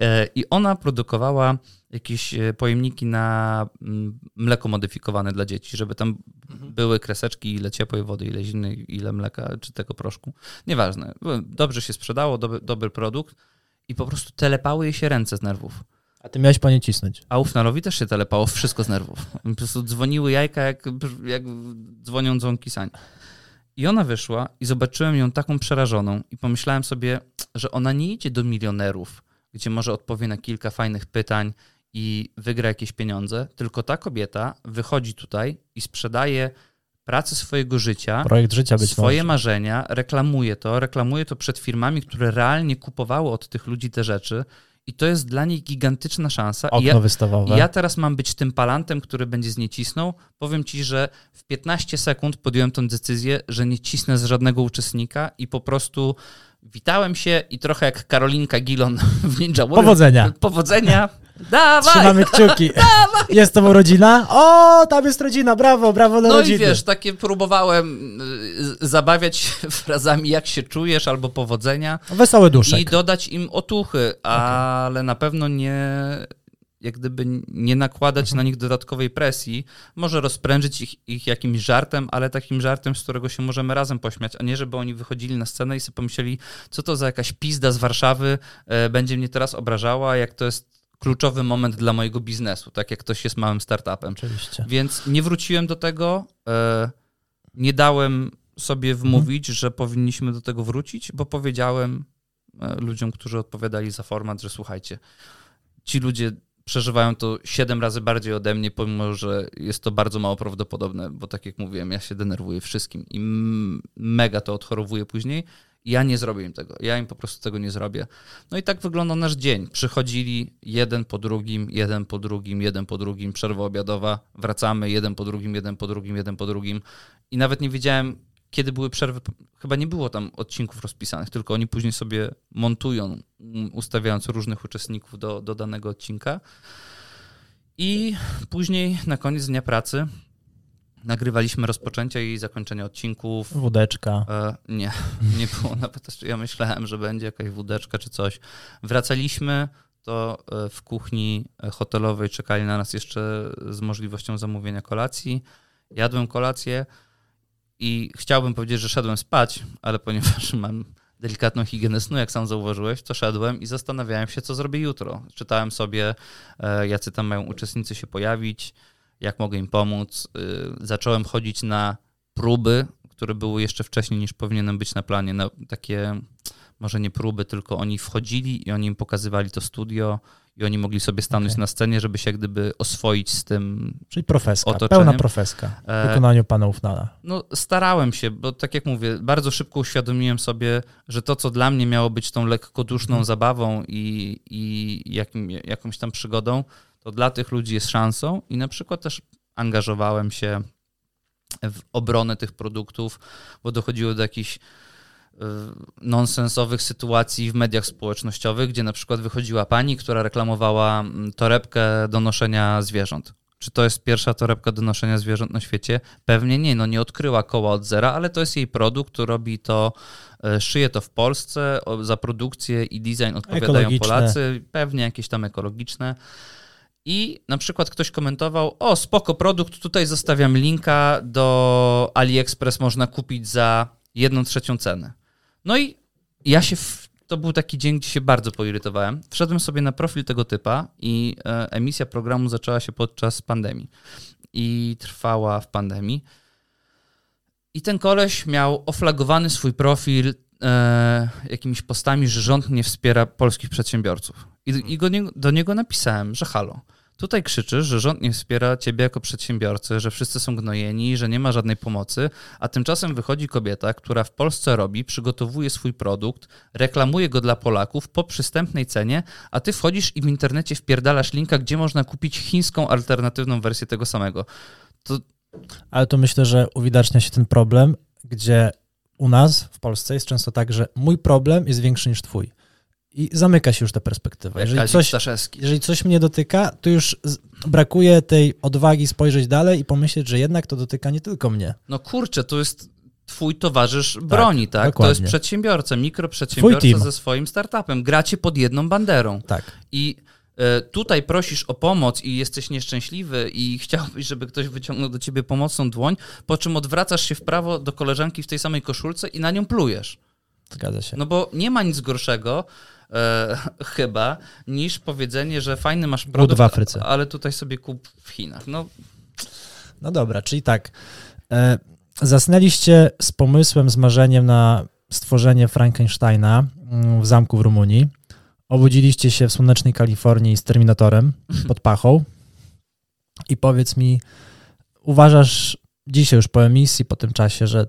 Speaker 1: E, I ona produkowała jakieś e, pojemniki na mm, mleko modyfikowane dla dzieci, żeby tam były kreseczki, ile ciepłej wody, ile zimnej, ile mleka, czy tego proszku. Nieważne. Dobrze się sprzedało, dobry, dobry produkt i po prostu telepały jej się ręce z nerwów.
Speaker 2: A ty miałeś panie cisnąć.
Speaker 1: A Ufnarowi też się telepało wszystko z nerwów. Po prostu dzwoniły jajka, jak, jak dzwonią dzwonki sań. I ona wyszła i zobaczyłem ją taką przerażoną i pomyślałem sobie, że ona nie idzie do milionerów, gdzie może odpowie na kilka fajnych pytań i wygra jakieś pieniądze, tylko ta kobieta wychodzi tutaj i sprzedaje pracę swojego życia,
Speaker 2: Projekt życia być
Speaker 1: swoje
Speaker 2: może.
Speaker 1: marzenia, reklamuje to, reklamuje to przed firmami, które realnie kupowały od tych ludzi te rzeczy i to jest dla nich gigantyczna szansa. I
Speaker 2: Okno
Speaker 1: ja,
Speaker 2: wystawowe.
Speaker 1: i ja teraz mam być tym palantem, który będzie z niej cisnął. Powiem ci, że w 15 sekund podjąłem tę decyzję, że nie cisnę z żadnego uczestnika i po prostu witałem się i trochę jak Karolinka Gilon w Ninja Warrior.
Speaker 2: Powodzenia.
Speaker 1: Powodzenia. Dawaj!
Speaker 2: Trzymamy kciuki. Jest to rodzina? O, tam jest rodzina, brawo, brawo dla
Speaker 1: No
Speaker 2: rodziny.
Speaker 1: i wiesz, takie próbowałem y, zabawiać się frazami jak się czujesz albo powodzenia
Speaker 2: Wesoły duszek.
Speaker 1: i dodać im otuchy, ale na pewno nie jak gdyby nie nakładać
Speaker 2: Mhm.
Speaker 1: na nich dodatkowej presji, może rozprężyć ich, ich jakimś żartem, ale takim żartem, z którego się możemy razem pośmiać, a nie żeby oni wychodzili na scenę i sobie pomyśleli, co to za jakaś pizda z Warszawy e, będzie mnie teraz obrażała, jak to jest kluczowy moment dla mojego biznesu, tak jak ktoś jest małym startupem.
Speaker 2: Oczywiście.
Speaker 1: Więc nie wróciłem do tego. e, Nie dałem sobie wmówić, że powinniśmy do tego wrócić, bo powiedziałem e, ludziom, którzy odpowiadali za format, że słuchajcie, ci ludzie przeżywają to siedem razy bardziej ode mnie, pomimo że jest to bardzo mało prawdopodobne, bo tak jak mówiłem, ja się denerwuję wszystkim i mega to odchorowuję później. Ja nie zrobię im tego. Ja im po prostu tego nie zrobię. No i tak wygląda nasz dzień. Przychodzili jeden po drugim, jeden po drugim, jeden po drugim, przerwa obiadowa, wracamy jeden po drugim, jeden po drugim, jeden po drugim. I nawet nie wiedziałem, kiedy były przerwy. Chyba nie było tam odcinków rozpisanych, tylko oni później sobie montują, mm, ustawiając różnych uczestników do, do danego odcinka. I później na koniec dnia pracy nagrywaliśmy rozpoczęcia i zakończenie odcinków.
Speaker 2: Wódeczka.
Speaker 1: E, nie, nie było nawet. Ja myślałem, że będzie jakaś wódeczka czy coś. Wracaliśmy, to e, w kuchni hotelowej czekali na nas jeszcze z możliwością zamówienia kolacji. Jadłem kolację i chciałbym powiedzieć, że szedłem spać, ale ponieważ mam delikatną higienę snu, jak sam zauważyłeś, to szedłem i zastanawiałem się, co zrobię jutro. Czytałem sobie, e, jacy tam mają uczestnicy się pojawić, jak mogę im pomóc. Y, Zacząłem chodzić na próby, które były jeszcze wcześniej niż powinienem być na planie. Na takie, może nie próby, tylko oni wchodzili i oni im pokazywali to studio i oni mogli sobie stanąć
Speaker 2: Okej.
Speaker 1: na scenie, żeby się jak gdyby oswoić z tym.
Speaker 2: Czyli profeska.
Speaker 1: Otoczeniem.
Speaker 2: Pełna profeska. W
Speaker 1: E,
Speaker 2: wykonaniu pana Ufnala.
Speaker 1: No, starałem się, bo tak jak mówię, bardzo szybko uświadomiłem sobie, że to, co dla mnie miało być tą lekkoduszną zabawą i, i jakim, jakąś tam przygodą, to dla tych ludzi jest szansą i na przykład też angażowałem się w obronę tych produktów, bo dochodziło do jakichś nonsensowych sytuacji w mediach społecznościowych, gdzie na przykład wychodziła pani, która reklamowała mm, torebkę do noszenia zwierząt. Czy to jest pierwsza torebka do noszenia zwierząt na świecie? Pewnie nie, no nie odkryła koła od zera, ale to jest jej produkt, robi to, e, szyje to w Polsce, za produkcję i design odpowiadają. Polacy, pewnie jakieś tam ekologiczne. I na przykład ktoś komentował, o spoko produkt, tutaj zostawiam linka do AliExpress, można kupić za jedną trzecią cenę. No i ja się, w, to był taki dzień, gdzie się bardzo poirytowałem. Wszedłem sobie na profil tego typa i e, emisja programu zaczęła się podczas pandemii i trwała w pandemii. I ten koleś miał oflagowany swój profil e, jakimiś postami, że rząd nie wspiera polskich przedsiębiorców. I, i go do niego napisałem, że halo, tutaj krzyczysz, że rząd nie wspiera ciebie jako przedsiębiorcy, że wszyscy są gnojeni, że nie ma żadnej pomocy, a tymczasem wychodzi kobieta, która w Polsce robi, przygotowuje swój produkt, reklamuje go dla Polaków po przystępnej cenie, a ty wchodzisz i w internecie wpierdalasz linka, gdzie można kupić chińską alternatywną wersję tego samego. To
Speaker 2: Ale to myślę, że uwidacznia się ten problem, gdzie u nas w Polsce jest często tak, że mój problem jest większy niż twój. I zamyka się już ta perspektywa. Jeżeli coś, jeżeli coś mnie dotyka, to już brakuje tej odwagi spojrzeć dalej i pomyśleć, że jednak to dotyka nie tylko mnie.
Speaker 1: No kurczę, to jest, twój towarzysz broni, tak? To
Speaker 3: dokładnie.
Speaker 1: jest przedsiębiorca, mikroprzedsiębiorca ze swoim startupem. Gracie pod jedną banderą.
Speaker 3: Tak.
Speaker 1: I e, tutaj prosisz o pomoc i jesteś nieszczęśliwy i chciałbyś, żeby ktoś wyciągnął do ciebie pomocną dłoń, po czym odwracasz się w prawo do koleżanki w tej samej koszulce i na nią plujesz.
Speaker 3: Zgadza się.
Speaker 1: No bo nie ma nic gorszego e, chyba niż powiedzenie, że fajny masz produkt,
Speaker 3: w Afryce.
Speaker 1: ale tutaj sobie kup w Chinach. No
Speaker 3: No dobra, czyli tak. E, zasnęliście z pomysłem, z marzeniem na stworzenie Frankensteina mm, w zamku w Rumunii. Obudziliście się w słonecznej Kalifornii z Terminatorem pod pachą. I powiedz mi, uważasz dzisiaj już po emisji, po tym czasie, że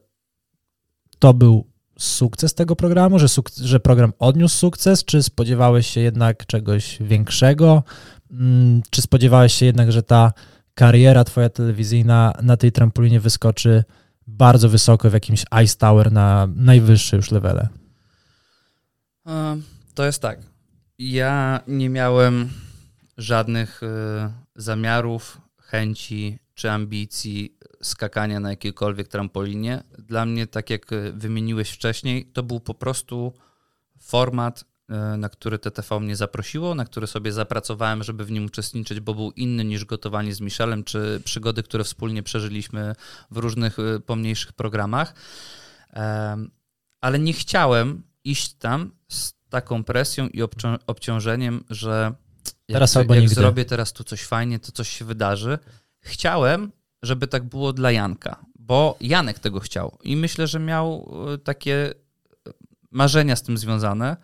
Speaker 3: to był sukces tego programu, że, suk- że program odniósł sukces, czy spodziewałeś się jednak czegoś większego? Mm, Czy spodziewałeś się jednak, że ta kariera twoja telewizyjna na tej trampolinie wyskoczy bardzo wysoko w jakimś Ice Tower na najwyższe już levele?
Speaker 1: To jest tak. Ja nie miałem żadnych e, zamiarów, chęci czy ambicji skakania na jakiejkolwiek trampolinie. Dla mnie, tak jak e, wymieniłeś wcześniej, to był po prostu format, e, na który TTV mnie zaprosiło, na który sobie zapracowałem, żeby w nim uczestniczyć, bo był inny niż gotowanie z Michelem, czy przygody, które wspólnie przeżyliśmy w różnych e, pomniejszych programach. Ale nie chciałem iść tam z taką presją i obcią- obciążeniem, że jak,
Speaker 3: Teraz albo
Speaker 1: jak
Speaker 3: nigdy.
Speaker 1: zrobię teraz tu coś fajnie, to coś się wydarzy. Chciałem, żeby tak było dla Janka, bo Janek tego chciał i myślę, że miał e, takie e, marzenia z tym związane,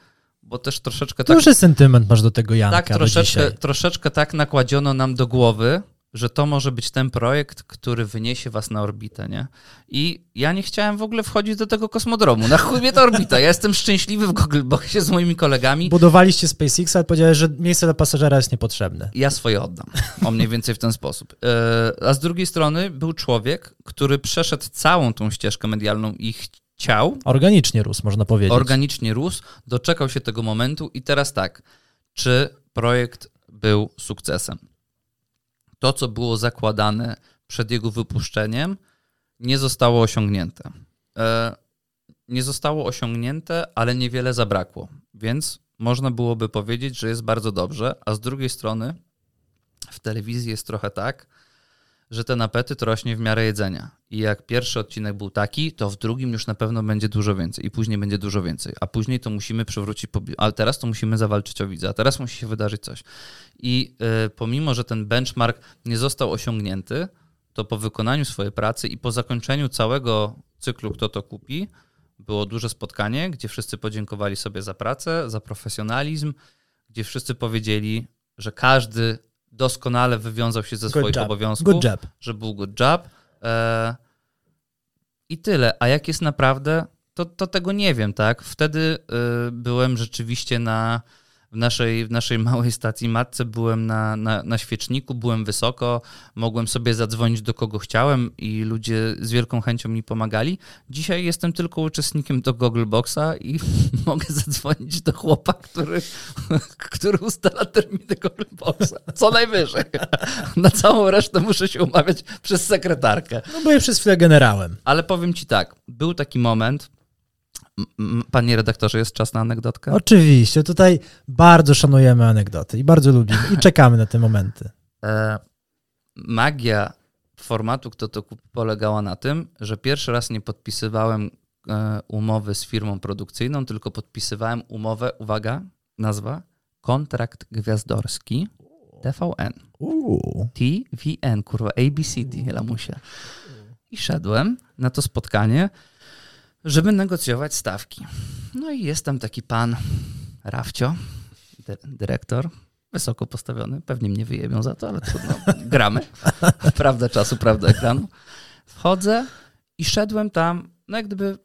Speaker 1: bo też troszeczkę tak,
Speaker 3: Duży sentyment masz do tego Janka
Speaker 1: tak troszeczkę, troszeczkę tak nakładziono nam do głowy, że to może być ten projekt, który wyniesie was na orbitę, nie? I ja nie chciałem w ogóle wchodzić do tego kosmodromu. Na chuj mnie ta orbita. Ja jestem szczęśliwy w Googleboxie z moimi kolegami.
Speaker 3: Budowaliście SpaceX, ale powiedziałeś, że miejsce dla pasażera jest niepotrzebne.
Speaker 1: Ja swoje oddam. O mniej więcej w ten sposób. E, A z drugiej strony był człowiek, który przeszedł całą tą ścieżkę medialną i chciał,
Speaker 3: Organicznie rósł, można powiedzieć.
Speaker 1: organicznie rósł, doczekał się tego momentu i teraz tak, czy projekt był sukcesem? To, co było zakładane przed jego wypuszczeniem, nie zostało osiągnięte. E, Nie zostało osiągnięte, ale niewiele zabrakło, więc można byłoby powiedzieć, że jest bardzo dobrze, a z drugiej strony w telewizji jest trochę tak, że ten apetyt rośnie w miarę jedzenia. I jak pierwszy odcinek był taki, to w drugim już na pewno będzie dużo więcej i później będzie dużo więcej, a później to musimy przywrócić, ale teraz to musimy zawalczyć o widza, a teraz musi się wydarzyć coś. I y, pomimo, że ten benchmark nie został osiągnięty, to po wykonaniu swojej pracy i po zakończeniu całego cyklu Kto to kupi, było duże spotkanie, gdzie wszyscy podziękowali sobie za pracę, za profesjonalizm, gdzie wszyscy powiedzieli, że każdy doskonale wywiązał się ze
Speaker 3: Good
Speaker 1: swoich
Speaker 3: job.
Speaker 1: obowiązków
Speaker 3: Good job.
Speaker 1: że był good job. E, I tyle. A jak jest naprawdę, to, to tego nie wiem, tak? Wtedy e, byłem rzeczywiście na w naszej, w naszej małej stacji matce, byłem na, na, na świeczniku, byłem wysoko, mogłem sobie zadzwonić do kogo chciałem i ludzie z wielką chęcią mi pomagali. Dzisiaj jestem tylko uczestnikiem do Google Boxa i mogę zadzwonić do chłopa, który, który ustala terminy Google Boxa. Co najwyżej. Na całą resztę muszę się umawiać przez sekretarkę.
Speaker 3: No byłeś przez chwilę generałem.
Speaker 1: Ale powiem ci tak, był taki moment, panie redaktorze, jest czas na anegdotkę?
Speaker 3: Oczywiście, tutaj bardzo szanujemy anegdoty i bardzo lubimy i czekamy na te momenty.
Speaker 1: E, magia formatu Kto to kupi polegała na tym, że pierwszy raz nie podpisywałem e, umowy z firmą produkcyjną, tylko podpisywałem umowę, uwaga, nazwa, kontrakt gwiazdorski TVN.
Speaker 3: Uuu.
Speaker 1: TVN, kurwa, ABCD, lamusie. I szedłem na to spotkanie, żeby negocjować stawki. No i jest tam taki pan Rafcio, dy- dyrektor, wysoko postawiony, pewnie mnie wyjebią za to, ale trudno, gramy. Prawda czasu, prawda ekranu. Wchodzę i szedłem tam, no jak gdyby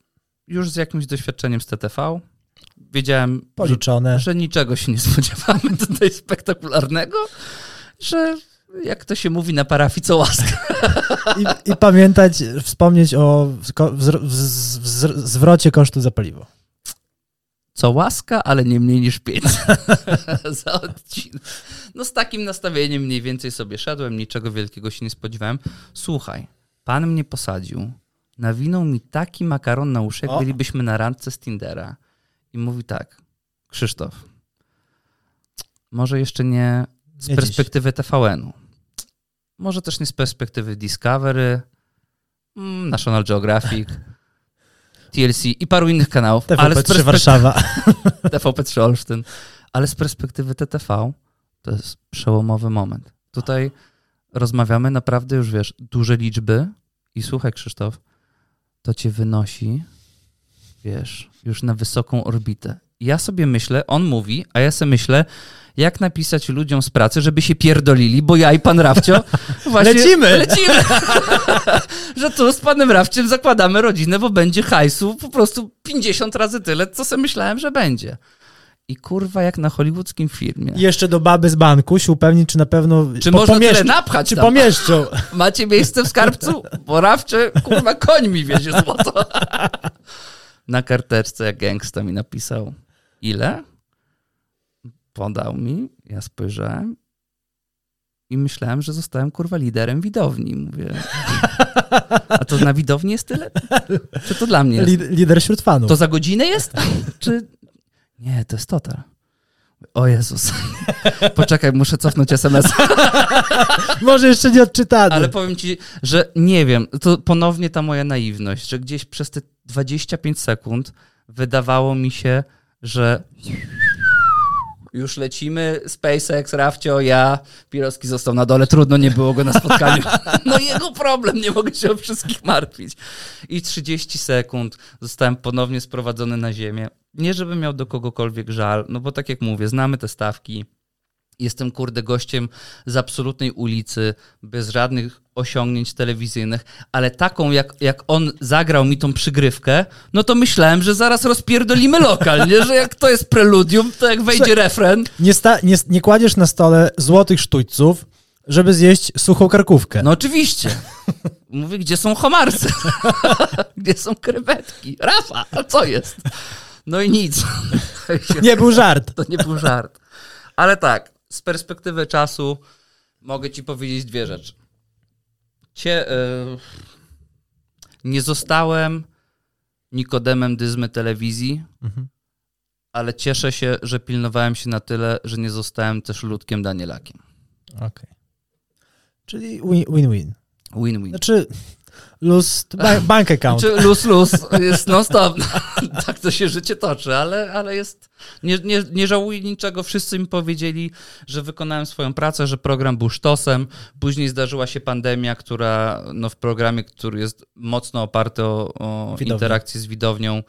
Speaker 1: już z jakimś doświadczeniem z TTV. Wiedziałem, że
Speaker 3: Policzone.
Speaker 1: że niczego się nie spodziewamy tutaj spektakularnego, że jak to się mówi na parafii, co łaska.
Speaker 3: I, I pamiętać, wspomnieć o zwrocie kosztu za paliwo.
Speaker 1: Co łaska, ale nie mniej niż pięć za odcinek. No z takim nastawieniem mniej więcej sobie szedłem, niczego wielkiego się nie spodziewałem. Słuchaj, pan mnie posadził nawinął mi taki makaron na uszy, jak
Speaker 3: O.
Speaker 1: bylibyśmy na randce z Tindera. I mówi tak, Krzysztof, może jeszcze nie z
Speaker 3: Nie
Speaker 1: perspektywy TVN-u, może też nie z perspektywy Discovery, mm, National Geographic, TLC i paru innych kanałów, ale z
Speaker 3: TVP3
Speaker 1: perspektywy
Speaker 3: Warszawa.
Speaker 1: TVP3 Olsztyn, ale z perspektywy TTV to jest przełomowy moment. Tutaj rozmawiamy naprawdę już, wiesz, duże liczby i słuchaj Krzysztof, to cię wynosi, wiesz, już na wysoką orbitę. Ja sobie myślę, on mówi, a ja sobie myślę, jak napisać ludziom z pracy, żeby się pierdolili, bo ja i pan Rafcio właśnie
Speaker 3: Lecimy!
Speaker 1: lecimy. że tu z panem Rafciem zakładamy rodzinę, bo będzie hajsu po prostu 50 razy tyle, co sobie myślałem, że będzie. I kurwa, jak na hollywoodzkim filmie.
Speaker 3: Jeszcze do baby z banku się upewnić, czy na pewno
Speaker 1: Czy
Speaker 3: po-
Speaker 1: można
Speaker 3: pomieszczą-
Speaker 1: tyle napchać
Speaker 3: Czy
Speaker 1: tam?
Speaker 3: pomieszczą.
Speaker 1: Macie miejsce w skarbcu? Bo Rafcze, kurwa, koń mi wiezie złoto. Na karteczce jak gangsta mi napisał. Ile? Podał mi, ja spojrzałem i myślałem, że zostałem kurwa liderem widowni. Mówię, a to na widowni jest tyle? Czy to dla mnie jest?
Speaker 3: Lid- lider wśród fanów.
Speaker 1: To za godzinę jest? Czy... Nie, to jest total. O Jezus. Poczekaj, muszę cofnąć SMS.
Speaker 3: Może jeszcze nie odczytany.
Speaker 1: Ale powiem ci, że nie wiem, to ponownie ta moja naiwność, że gdzieś przez te 25 sekund wydawało mi się, że już lecimy, SpaceX, Rafcio, ja, Pirowski został na dole, trudno nie było go na spotkaniu. No jego problem, nie mogę się o wszystkich martwić. I 30 sekund zostałem ponownie sprowadzony na ziemię. Nie, żebym miał do kogokolwiek żal, no bo tak jak mówię, znamy te stawki, Jestem kurde gościem z absolutnej ulicy, bez żadnych osiągnięć telewizyjnych, ale taką jak, jak on zagrał mi tą przygrywkę, no to myślałem, że zaraz rozpierdolimy lokal, nie? Że jak to jest preludium, to jak wejdzie refren,
Speaker 3: Nie, sta- nie, nie kładziesz na stole złotych sztućców, żeby zjeść suchą karkówkę.
Speaker 1: no oczywiście. Mówię, gdzie są homarce? gdzie są krewetki? Rafa, a co jest? No i nic.
Speaker 3: Nie był żart.
Speaker 1: To nie był żart. Ale tak, z perspektywy czasu mogę ci powiedzieć dwie rzeczy. Cie, y, nie zostałem Nikodemem Dyzmy telewizji,
Speaker 3: Mhm.
Speaker 1: ale cieszę się, że pilnowałem się na tyle, że nie zostałem też Ludkiem Danielakiem.
Speaker 3: Okej. Czyli win- win-win.
Speaker 1: Win-win.
Speaker 3: Znaczy, lose bank account.
Speaker 1: Znaczy luz, luz jest non-stop. tak to się życie toczy, ale, ale jest... Nie, nie, nie żałuję niczego. Wszyscy mi powiedzieli, że wykonałem swoją pracę, że program był sztosem. Później zdarzyła się pandemia, która no, w programie, który jest mocno oparty o, o interakcję z widownią,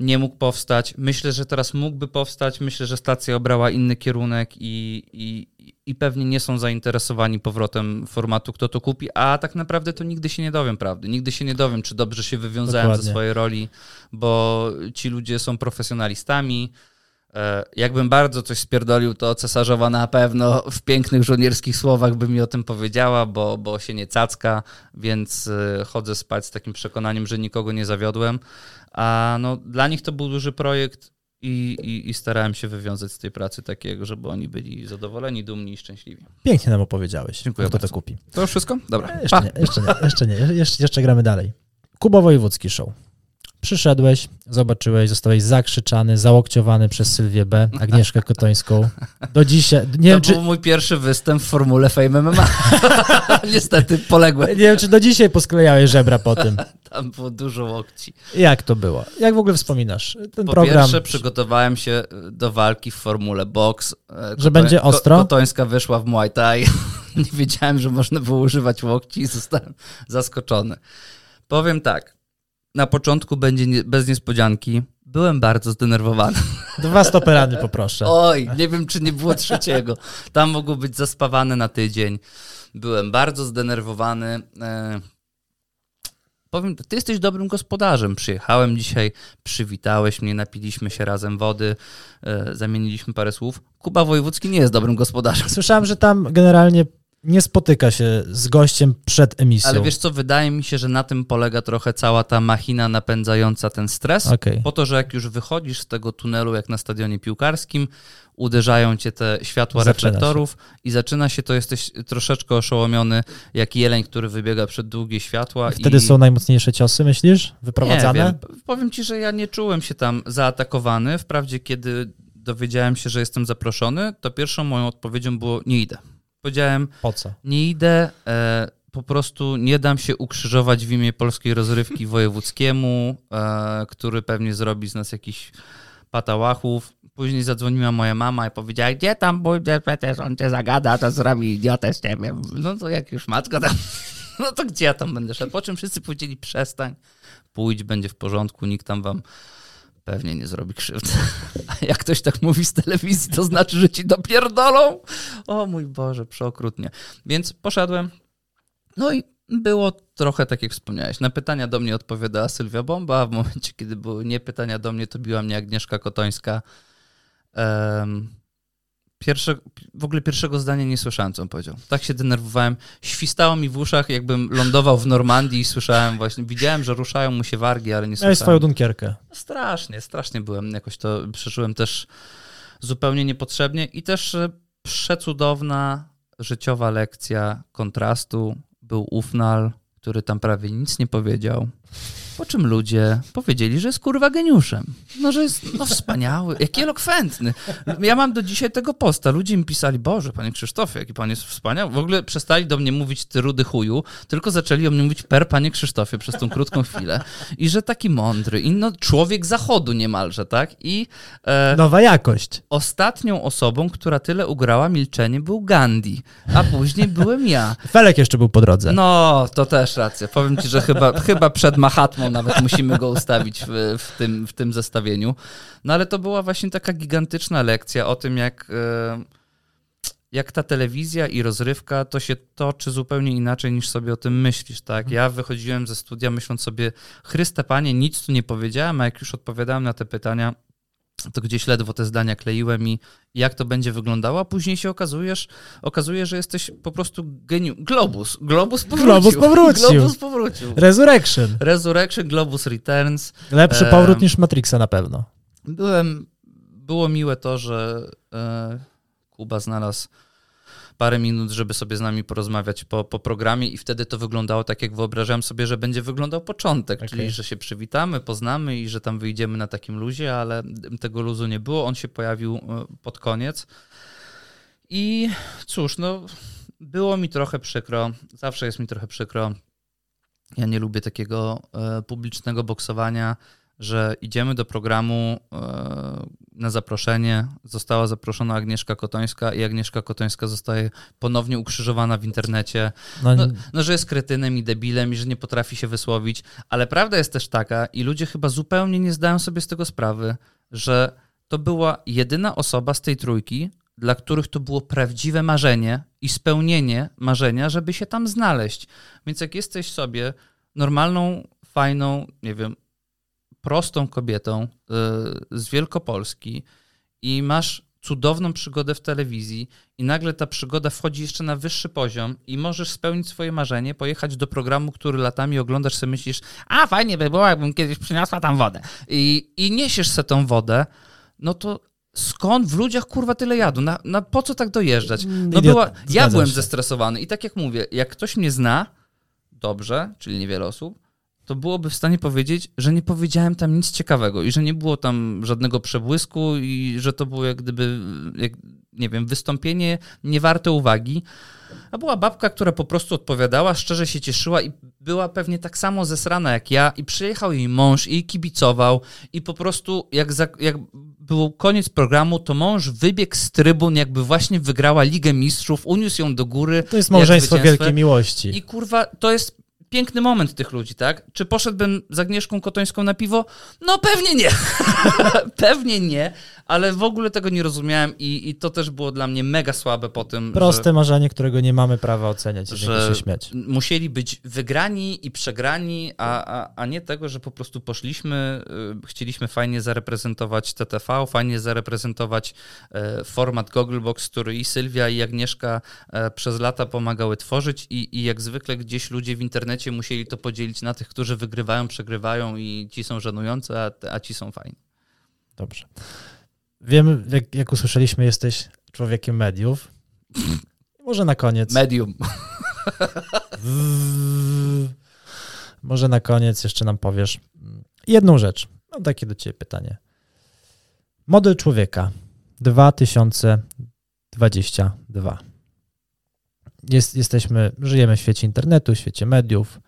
Speaker 1: nie mógł powstać. Myślę, że teraz mógłby powstać. Myślę, że stacja obrała inny kierunek i, i, i pewnie nie są zainteresowani powrotem formatu Kto to kupi, a tak naprawdę to nigdy się nie dowiem prawdy. Nigdy się nie dowiem, czy dobrze się wywiązałem
Speaker 3: Dokładnie.
Speaker 1: ze swojej roli, bo ci ludzie są profesjonalistami. E, Jakbym bardzo coś spierdolił, to cesarzowa na pewno w pięknych żołnierskich słowach by mi o tym powiedziała, bo, bo się nie cacka, więc e, chodzę spać z takim przekonaniem, że nikogo nie zawiodłem. A no, dla nich to był duży projekt i, i, i starałem się wywiązać z tej pracy takiego, żeby oni byli zadowoleni, dumni i szczęśliwi.
Speaker 3: Pięknie nam opowiedziałeś.
Speaker 1: Dziękuję
Speaker 3: Kto
Speaker 1: bardzo.
Speaker 3: to kupi.
Speaker 1: To już wszystko? Dobra.
Speaker 3: Jeszcze nie, jeszcze nie, jeszcze nie. Jeszcze, jeszcze gramy dalej. Kuba Wojewódzki Show. Przyszedłeś, zobaczyłeś, zostałeś zakrzyczany, załokciowany przez Sylwię B., Agnieszkę Kotońską. Do dzisiaj, nie
Speaker 1: to
Speaker 3: wiem, czy,
Speaker 1: był mój pierwszy występ w formule Fame MMA. Niestety poległem.
Speaker 3: nie wiem, czy do dzisiaj posklejałeś żebra po tym.
Speaker 1: Tam było dużo łokci.
Speaker 3: Jak to było? Jak w ogóle wspominasz ten
Speaker 1: Po
Speaker 3: program?
Speaker 1: pierwsze przygotowałem się do walki w formule box. E,
Speaker 3: Że będzie ostro?
Speaker 1: Kotońska wyszła w Muay Thai. Nie wiedziałem, że można było używać łokci i zostałem zaskoczony. Powiem tak. Na początku będzie nie, bez niespodzianki. Byłem bardzo zdenerwowany.
Speaker 3: Dwa stoperany poproszę.
Speaker 1: Oj, nie wiem, czy nie było trzeciego. Tam mogło być zaspawane na tydzień. Byłem bardzo zdenerwowany. E, powiem, ty jesteś dobrym gospodarzem. Przyjechałem dzisiaj, przywitałeś mnie, napiliśmy się razem wody, e, zamieniliśmy parę słów. Kuba Wojewódzki nie jest dobrym gospodarzem.
Speaker 3: Słyszałem, że tam generalnie nie spotyka się z gościem przed emisją.
Speaker 1: Ale wiesz co, wydaje mi się, że na tym polega trochę cała ta machina napędzająca ten stres.
Speaker 3: Okej.
Speaker 1: Po to, że jak już wychodzisz z tego tunelu, jak na stadionie piłkarskim, uderzają cię te światła
Speaker 3: Zaczyna
Speaker 1: reflektorów i zaczyna się, to jesteś troszeczkę oszołomiony, jak jeleń, który wybiega przed długie światła.
Speaker 3: Wtedy
Speaker 1: i...
Speaker 3: są najmocniejsze ciosy, myślisz? Wyprowadzane?
Speaker 1: Nie wiem. Powiem ci, że ja nie czułem się tam zaatakowany. Wprawdzie, kiedy dowiedziałem się, że jestem zaproszony, to pierwszą moją odpowiedzią było nie idę. Powiedziałem,
Speaker 3: Po co?
Speaker 1: nie idę, e, po prostu nie dam się ukrzyżować w imię polskiej rozrywki wojewódzkiemu, e, który pewnie zrobi z nas jakiś patałachów. Później zadzwoniła moja mama i powiedziała, gdzie tam pójdziesz, przecież on cię zagada, to zrobi idiotę z ciebie. No to jak już matka tam, no to gdzie ja tam będę szedł? Po czym wszyscy powiedzieli, przestań, pójdź, będzie w porządku, nikt tam wam pewnie nie zrobi krzywdy. A jak ktoś tak mówi z telewizji, to znaczy, że ci dopierdolą. O mój Boże, przeokrutnie. Więc poszedłem. No i było trochę tak, jak wspomniałeś. Na pytania do mnie odpowiadała Sylwia Bomba, a w momencie, kiedy były nie pytania do mnie, to biła mnie Agnieszka Kotońska. Um, pierwsze, w ogóle pierwszego zdania nie słyszałem, co on powiedział. Tak się denerwowałem. Świstało mi w uszach, jakbym lądował w Normandii i słyszałem właśnie, widziałem, że ruszają mu się wargi, ale nie
Speaker 3: Miałeś
Speaker 1: słyszałem.
Speaker 3: swoją dunkierkę.
Speaker 1: No strasznie, strasznie byłem. Jakoś to przeżyłem też zupełnie niepotrzebnie i też e, przecudowna życiowa lekcja kontrastu. Był Ufnal, który tam prawie nic nie powiedział. Po czym ludzie powiedzieli, że jest kurwa geniuszem. No, że jest no, wspaniały, jaki elokwentny. Ja mam do dzisiaj tego posta. Ludzie mi pisali, Boże, panie Krzysztofie, jaki pan jest wspaniały. W ogóle przestali do mnie mówić ty rudy chuju, tylko zaczęli o mnie mówić per panie Krzysztofie przez tą krótką chwilę. I że taki mądry, i no człowiek zachodu niemalże, tak? I e,
Speaker 3: Nowa jakość.
Speaker 1: ostatnią osobą, która tyle ugrała milczenie był Gandhi, a później byłem ja.
Speaker 3: Felek jeszcze był po drodze.
Speaker 1: No, to też racja. Powiem ci, że chyba, chyba przed Mahatmą nawet musimy go ustawić w, w, tym, w tym zestawieniu. No ale to była właśnie taka gigantyczna lekcja o tym, jak, e, jak ta telewizja i rozrywka to się toczy zupełnie inaczej niż sobie o tym myślisz, tak? Ja wychodziłem ze studia myśląc sobie, Chryste Panie, nic tu nie powiedziałem, a jak już odpowiadałem na te pytania, to gdzieś ledwo te zdania kleiłem i jak to będzie wyglądało, a później się okazujesz, okazuje, że jesteś po prostu geniu... Globus. Globus powrócił.
Speaker 3: Globus powrócił.
Speaker 1: Globus powrócił.
Speaker 3: Resurrection.
Speaker 1: Resurrection, Globus Returns.
Speaker 3: Lepszy
Speaker 1: Em.
Speaker 3: powrót niż Matrixa na pewno.
Speaker 1: Byłem, było miłe to, że e, Kuba znalazł parę minut, żeby sobie z nami porozmawiać po, po programie i wtedy to wyglądało tak, jak wyobrażałem sobie, że będzie wyglądał początek,
Speaker 3: Okej.
Speaker 1: czyli że się przywitamy, poznamy i że tam wyjdziemy na takim luzie, ale tego luzu nie było. On się pojawił e, pod koniec. I cóż, no było mi trochę przykro, zawsze jest mi trochę przykro. Ja nie lubię takiego e, publicznego boksowania, że idziemy do programu e, na zaproszenie. Została zaproszona Agnieszka Kotońska i Agnieszka Kotońska zostaje ponownie ukrzyżowana w internecie.
Speaker 3: No,
Speaker 1: No, no, że jest kretynem i debilem i że nie potrafi się wysłowić, ale prawda jest też taka i ludzie chyba zupełnie nie zdają sobie z tego sprawy, że to była jedyna osoba z tej trójki, dla których to było prawdziwe marzenie i spełnienie marzenia, żeby się tam znaleźć. Więc jak jesteś sobie normalną, fajną, nie wiem, prostą kobietą y, z Wielkopolski i masz cudowną przygodę w telewizji i nagle ta przygoda wchodzi jeszcze na wyższy poziom i możesz spełnić swoje marzenie, pojechać do programu, który latami oglądasz, sobie myślisz, a fajnie by było, jakbym kiedyś przyniosła tam wodę. I, i niesiesz se tą wodę, no to skąd w ludziach kurwa tyle jadu? Na, na po co tak dojeżdżać? No
Speaker 3: Idiot,
Speaker 1: była, ja byłem
Speaker 3: się.
Speaker 1: zestresowany i tak jak mówię, jak ktoś mnie zna dobrze, czyli niewiele osób, to byłoby w stanie powiedzieć, że nie powiedziałem tam nic ciekawego i że nie było tam żadnego przebłysku i że to było jak gdyby, jak, nie wiem, wystąpienie niewarte uwagi. A była babka, która po prostu odpowiadała, szczerze się cieszyła i była pewnie tak samo zesrana jak ja i przyjechał jej mąż i kibicował i po prostu jak, za, jak był koniec programu, to mąż wybiegł z trybun, jakby właśnie wygrała Ligę Mistrzów, uniósł ją do góry.
Speaker 3: to jest małżeństwo wielkiej miłości.
Speaker 1: I kurwa, to jest piękny moment tych ludzi, tak? Czy poszedłbym z Agnieszką Kotońską na piwo? No pewnie nie. pewnie nie, ale w ogóle tego nie rozumiałem i, i to też było dla mnie mega słabe po tym,
Speaker 3: Proste
Speaker 1: że,
Speaker 3: marzenie, którego nie mamy prawa oceniać, że się śmiać.
Speaker 1: musieli być wygrani i przegrani, a, a, a nie tego, że po prostu poszliśmy, y, chcieliśmy fajnie zareprezentować TTV, fajnie zareprezentować e, format Gogglebox, który i Sylwia i Agnieszka e, przez lata pomagały tworzyć i, i jak zwykle gdzieś ludzie w internecie musieli to podzielić na tych, którzy wygrywają, przegrywają i ci są żenujący, a, a ci są fajni.
Speaker 3: Dobrze. Wiem, jak, jak usłyszeliśmy, jesteś człowiekiem mediów. Może na koniec.
Speaker 1: Medium.
Speaker 3: Może na koniec jeszcze nam powiesz jedną rzecz. Mam takie do ciebie pytanie. Model człowieka 2022. Jest, jesteśmy, żyjemy w świecie internetu, w świecie mediów,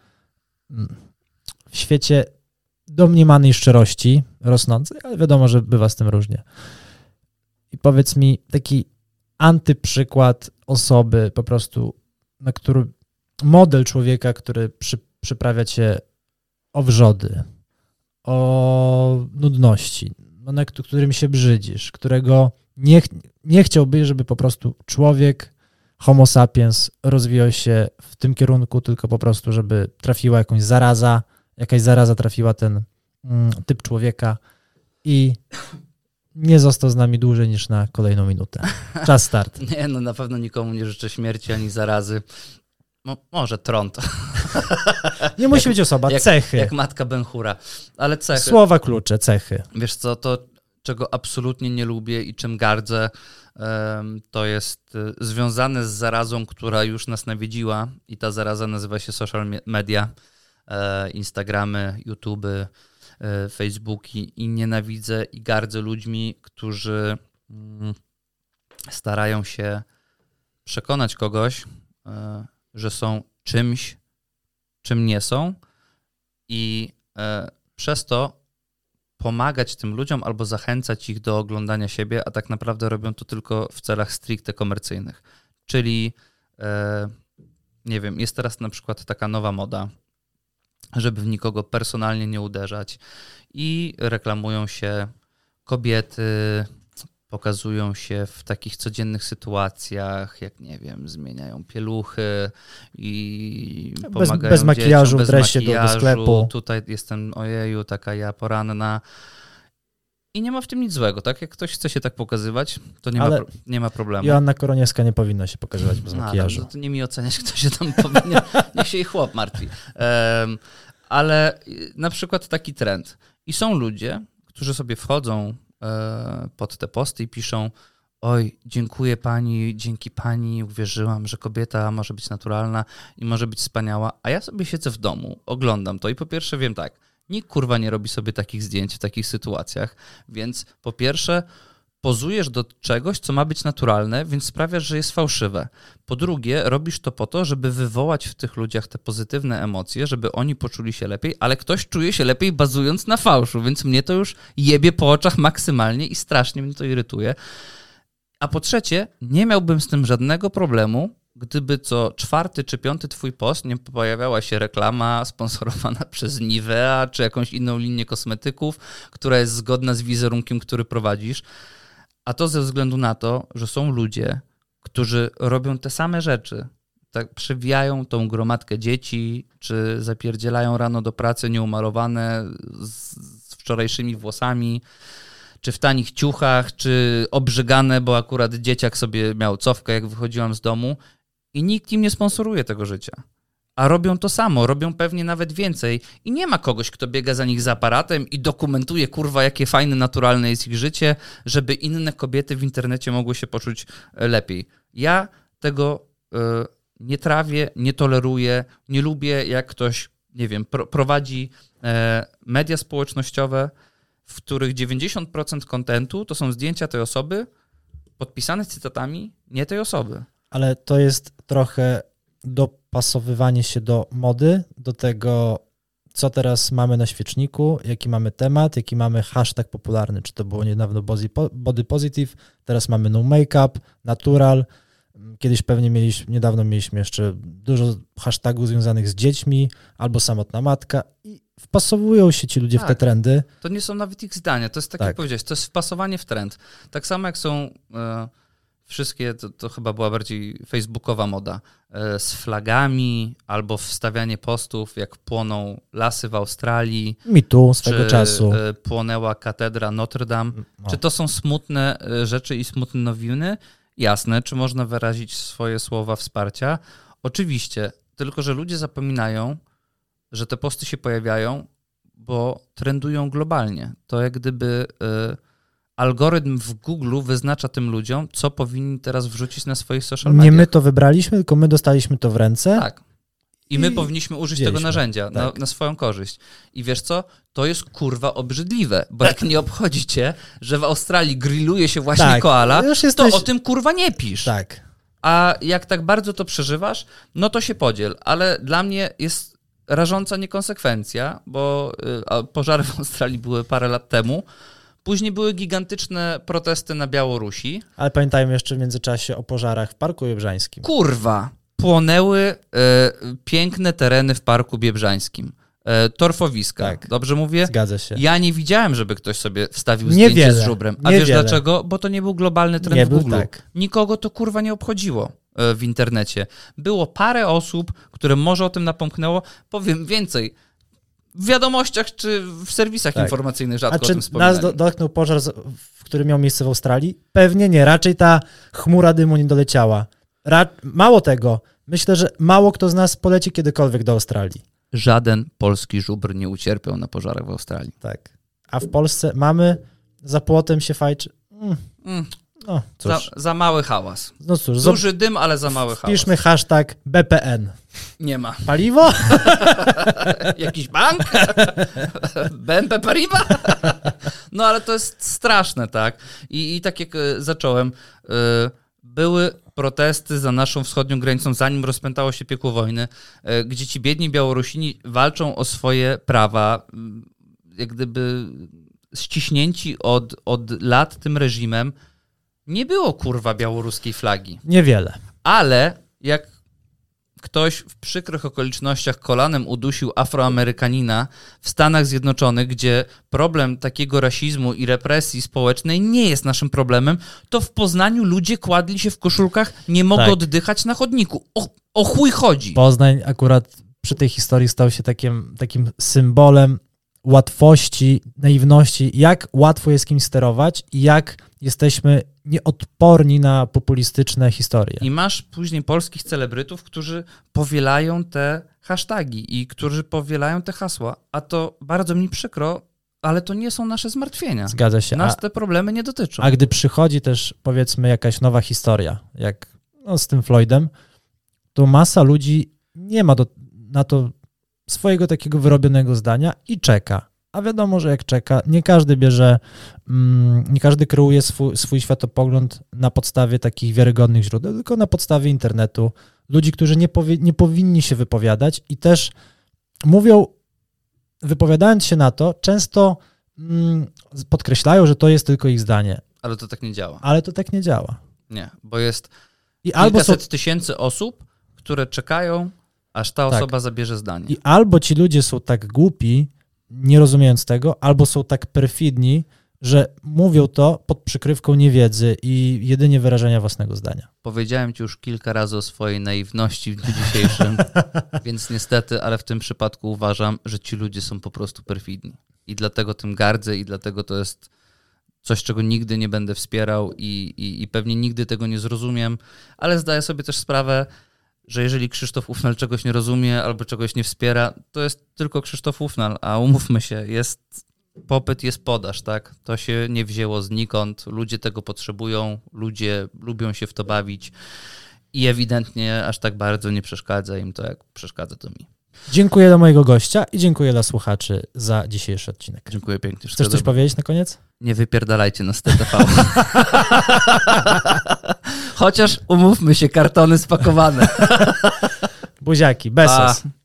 Speaker 3: w świecie domniemanej szczerości rosnącej, ale wiadomo, że bywa z tym różnie. I powiedz mi taki antyprzykład osoby po prostu, na który model człowieka, który przy, przyprawia cię o wrzody, o nudności, no, na którym się brzydzisz, którego nie, nie chciałbyś, żeby po prostu człowiek, homo sapiens rozwijał się w tym kierunku, tylko po prostu, żeby trafiła jakąś zaraza, jakaś zaraza trafiła ten mm, typ człowieka i nie został z nami dłużej niż na kolejną minutę. Czas start.
Speaker 1: Nie, no na pewno nikomu nie życzę śmierci ani zarazy. Mo, może trąd,
Speaker 3: Nie musi być osoba,
Speaker 1: jak-
Speaker 3: cechy.
Speaker 1: jak matka Benhura. Ale cechy.
Speaker 3: Słowa klucze, cechy.
Speaker 1: Wiesz co, to czego absolutnie nie lubię i czym gardzę, to jest y, związane z zarazą, która już nas nawiedziła i ta zaraza nazywa się social me- media, e, Instagramy, YouTuby, e, Facebooki i nienawidzę i gardzę ludźmi, którzy mm, starają się przekonać kogoś, e, że są czymś, czym nie są i e, przez to pomagać tym ludziom albo zachęcać ich do oglądania siebie, a tak naprawdę robią to tylko w celach stricte komercyjnych. Czyli, e, nie wiem, jest teraz na przykład taka nowa moda, żeby w nikogo personalnie nie uderzać i reklamują się kobiety, pokazują się w takich codziennych sytuacjach, jak nie wiem, zmieniają pieluchy i
Speaker 3: Bez-
Speaker 1: pomagają
Speaker 3: bez makijażu,
Speaker 1: dzieciom, bez
Speaker 3: dresie do- do
Speaker 1: makijażu.
Speaker 3: sklepu.
Speaker 1: Tutaj jestem, ojeju, taka ja poranna. I nie ma w tym nic złego, tak? Jak ktoś chce się tak pokazywać, to nie,
Speaker 3: Ale
Speaker 1: ma, pro- nie ma problemu.
Speaker 3: Joanna Koroniewska nie powinna się pokazywać bez
Speaker 1: A,
Speaker 3: makijażu.
Speaker 1: No, to nie mi oceniać, kto się tam powinien. Niech się jej chłop martwi. Em, ale y, na przykład taki trend. I są ludzie, którzy sobie wchodzą e, pod te posty i piszą: Oj, dziękuję pani, dzięki pani uwierzyłam, że kobieta może być naturalna i może być wspaniała. A ja sobie siedzę w domu, oglądam to i po pierwsze wiem tak. Nikt kurwa nie robi sobie takich zdjęć w takich sytuacjach, więc po pierwsze pozujesz do czegoś, co ma być naturalne, więc sprawiasz, że jest fałszywe. Po drugie, robisz to po to, żeby wywołać w tych ludziach te pozytywne emocje, żeby oni poczuli się lepiej, ale ktoś czuje się lepiej bazując na fałszu, więc mnie to już jebie po oczach maksymalnie i strasznie mnie to irytuje. A po trzecie, nie miałbym z tym żadnego problemu, gdyby co czwarty czy piąty twój post nie pojawiała się reklama sponsorowana przez Nivea czy jakąś inną linię kosmetyków, która jest zgodna z wizerunkiem, który prowadzisz. A to ze względu na to, że są ludzie, którzy robią te same rzeczy. Tak przewijają tą gromadkę dzieci, czy zapierdzielają rano do pracy nieumalowane z wczorajszymi włosami, czy w tanich ciuchach, czy obrzygane, bo akurat dzieciak sobie miał cofkę, jak wychodziłam z domu i nikt im nie sponsoruje tego życia. A robią to samo, robią pewnie nawet więcej i nie ma kogoś, kto biega za nich z aparatem i dokumentuje, kurwa, jakie fajne, naturalne jest ich życie, żeby inne kobiety w internecie mogły się poczuć e, lepiej. Ja tego e, nie trawię, nie toleruję, nie lubię, jak ktoś, nie wiem, pro, prowadzi e, media społecznościowe, w których 90% kontentu to są zdjęcia tej osoby podpisane cytatami nie tej osoby.
Speaker 3: Ale to jest trochę dopasowywanie się do mody, do tego, co teraz mamy na świeczniku, jaki mamy temat, jaki mamy hashtag popularny. Czy to było niedawno body po- body positive, teraz mamy no makeup, natural. Kiedyś pewnie mieliśmy, niedawno mieliśmy jeszcze dużo hashtagów związanych z dziećmi albo samotna matka i wpasowują się ci ludzie w te
Speaker 1: Tak.
Speaker 3: trendy.
Speaker 1: To nie są nawet ich zdania, to jest tak,
Speaker 3: Tak.
Speaker 1: jak powiedziałeś, to jest wpasowanie w trend. Tak samo jak są e, wszystkie, to, to chyba była bardziej facebookowa moda, e, z flagami albo wstawianie postów, jak płoną lasy w Australii,
Speaker 3: Mi tu swego
Speaker 1: czy
Speaker 3: czasu.
Speaker 1: e, płonęła katedra Notre Dame.
Speaker 3: O.
Speaker 1: Czy to są smutne e, rzeczy i smutne nowiny? Jasne. Czy można wyrazić swoje słowa wsparcia? Oczywiście. Tylko, że ludzie zapominają, że te posty się pojawiają, bo trendują globalnie. To jak gdyby algorytm w Google wyznacza tym ludziom, co powinni teraz wrzucić na swoich social
Speaker 3: Nie
Speaker 1: mediach.
Speaker 3: my to wybraliśmy, tylko my dostaliśmy to w ręce.
Speaker 1: Tak. I my
Speaker 3: I
Speaker 1: powinniśmy użyć
Speaker 3: wzięliśmy.
Speaker 1: tego narzędzia na,
Speaker 3: Tak.
Speaker 1: na swoją korzyść. I wiesz co? To jest kurwa obrzydliwe, bo jak nie obchodzi cię, że w Australii grilluje się właśnie
Speaker 3: Tak.
Speaker 1: koala,
Speaker 3: Już
Speaker 1: to
Speaker 3: jesteś-
Speaker 1: o tym kurwa nie pisz.
Speaker 3: Tak.
Speaker 1: A jak tak bardzo to przeżywasz, no to się podziel. Ale dla mnie jest rażąca niekonsekwencja, bo y, pożary w Australii były parę lat temu. Później były gigantyczne protesty na Białorusi.
Speaker 3: Ale pamiętajmy jeszcze w międzyczasie o pożarach w Parku Biebrzańskim.
Speaker 1: Kurwa, płonęły e, piękne tereny w Parku Biebrzańskim. E, torfowiska,
Speaker 3: Tak.
Speaker 1: dobrze mówię?
Speaker 3: Zgadza się.
Speaker 1: Ja nie widziałem, żeby ktoś sobie wstawił zdjęcie
Speaker 3: Niewiele,
Speaker 1: z żubrem. A
Speaker 3: niewiele.
Speaker 1: wiesz dlaczego? Bo to nie był globalny trend
Speaker 3: Nie
Speaker 1: w Google.
Speaker 3: tak.
Speaker 1: Nikogo to kurwa nie obchodziło e, w internecie. Było parę osób, które może o tym napomknęło. Powiem więcej. W wiadomościach czy w serwisach
Speaker 3: Tak.
Speaker 1: informacyjnych
Speaker 3: A
Speaker 1: rzadko o
Speaker 3: czy
Speaker 1: tym
Speaker 3: nas do, dotknął pożar, z- w który miał miejsce w Australii? Pewnie nie. Raczej ta chmura dymu nie doleciała. Ra mało tego. Myślę, że mało kto z nas poleci kiedykolwiek do Australii.
Speaker 1: Żaden polski żubr nie ucierpiał na pożarach w Australii.
Speaker 3: Tak. A w Polsce mamy, za płotem się fajczy. Mm,
Speaker 1: Mm,
Speaker 3: no
Speaker 1: za, za mały hałas.
Speaker 3: no cóż,
Speaker 1: Duży dym, ale za mały hałas.
Speaker 3: piszmy hashtag BPN.
Speaker 1: Nie ma.
Speaker 3: Paliwo?
Speaker 1: Jakiś bank? BNP Paribas? No ale to jest straszne, tak? I, i tak jak e, zacząłem, e, były protesty za naszą wschodnią granicą, zanim rozpętało się piekło wojny, e, gdzie ci biedni Białorusini walczą o swoje prawa, m, jak gdyby ściśnięci od, od lat tym reżimem. Nie było kurwa białoruskiej flagi.
Speaker 3: Niewiele.
Speaker 1: Ale jak ktoś w przykrych okolicznościach kolanem udusił Afroamerykanina w Stanach Zjednoczonych, gdzie problem takiego rasizmu i represji społecznej nie jest naszym problemem, to w Poznaniu ludzie kładli się w koszulkach, nie mogą
Speaker 3: Tak.
Speaker 1: oddychać na chodniku. O, o chuj chodzi.
Speaker 3: Poznań akurat przy tej historii stał się takim, takim symbolem łatwości, naiwności, jak łatwo jest kimś sterować i jak jesteśmy nieodporni na populistyczne historie.
Speaker 1: I masz później polskich celebrytów, którzy powielają te hasztagi i którzy powielają te hasła. A to bardzo mi przykro, ale to nie są nasze zmartwienia.
Speaker 3: Zgadza się. A,
Speaker 1: Nas te problemy nie dotyczą.
Speaker 3: a gdy przychodzi też powiedzmy jakaś nowa historia, jak no, z tym Floydem, to masa ludzi nie ma do, na to swojego takiego wyrobionego zdania i czeka. A wiadomo, że jak czeka, nie każdy bierze, mm, nie każdy kreuje swój, swój światopogląd na podstawie takich wiarygodnych źródeł, tylko na podstawie internetu. Ludzi, którzy nie, powie, nie powinni się wypowiadać i też mówią, wypowiadając się na to, często mm, podkreślają, że to jest tylko ich zdanie,
Speaker 1: Ale to tak nie działa.
Speaker 3: ale to tak nie działa.
Speaker 1: Nie, bo jest
Speaker 3: I albo, są,
Speaker 1: tysięcy osób, które czekają, aż ta
Speaker 3: Tak.
Speaker 1: osoba zabierze zdanie.
Speaker 3: I albo ci ludzie są tak głupi, nie rozumiejąc tego, albo są tak perfidni, że mówią to pod przykrywką niewiedzy i jedynie wyrażenia własnego zdania.
Speaker 1: Powiedziałem ci już kilka razy o swojej naiwności w dniu dzisiejszym, więc niestety, ale w tym przypadku uważam, że ci ludzie są po prostu perfidni. I dlatego tym gardzę i dlatego to jest coś, czego nigdy nie będę wspierał i, i, i pewnie nigdy tego nie zrozumiem, ale zdaję sobie też sprawę, że jeżeli Krzysztof Ufnal czegoś nie rozumie albo czegoś nie wspiera, to jest tylko Krzysztof Ufnal, a umówmy się, jest popyt, jest podaż, tak? To się nie wzięło znikąd, ludzie tego potrzebują, ludzie lubią się w to bawić i ewidentnie aż tak bardzo nie przeszkadza im to, jak przeszkadza to mi.
Speaker 3: Dziękuję dla mojego gościa i dziękuję dla słuchaczy za dzisiejszy odcinek.
Speaker 1: Dziękuję pięknie.
Speaker 3: Chcesz coś powiedzieć na koniec?
Speaker 1: Nie wypierdalajcie nas z TTV. Chociaż umówmy się, kartony spakowane.
Speaker 3: Buziaki, besos.
Speaker 1: Pa.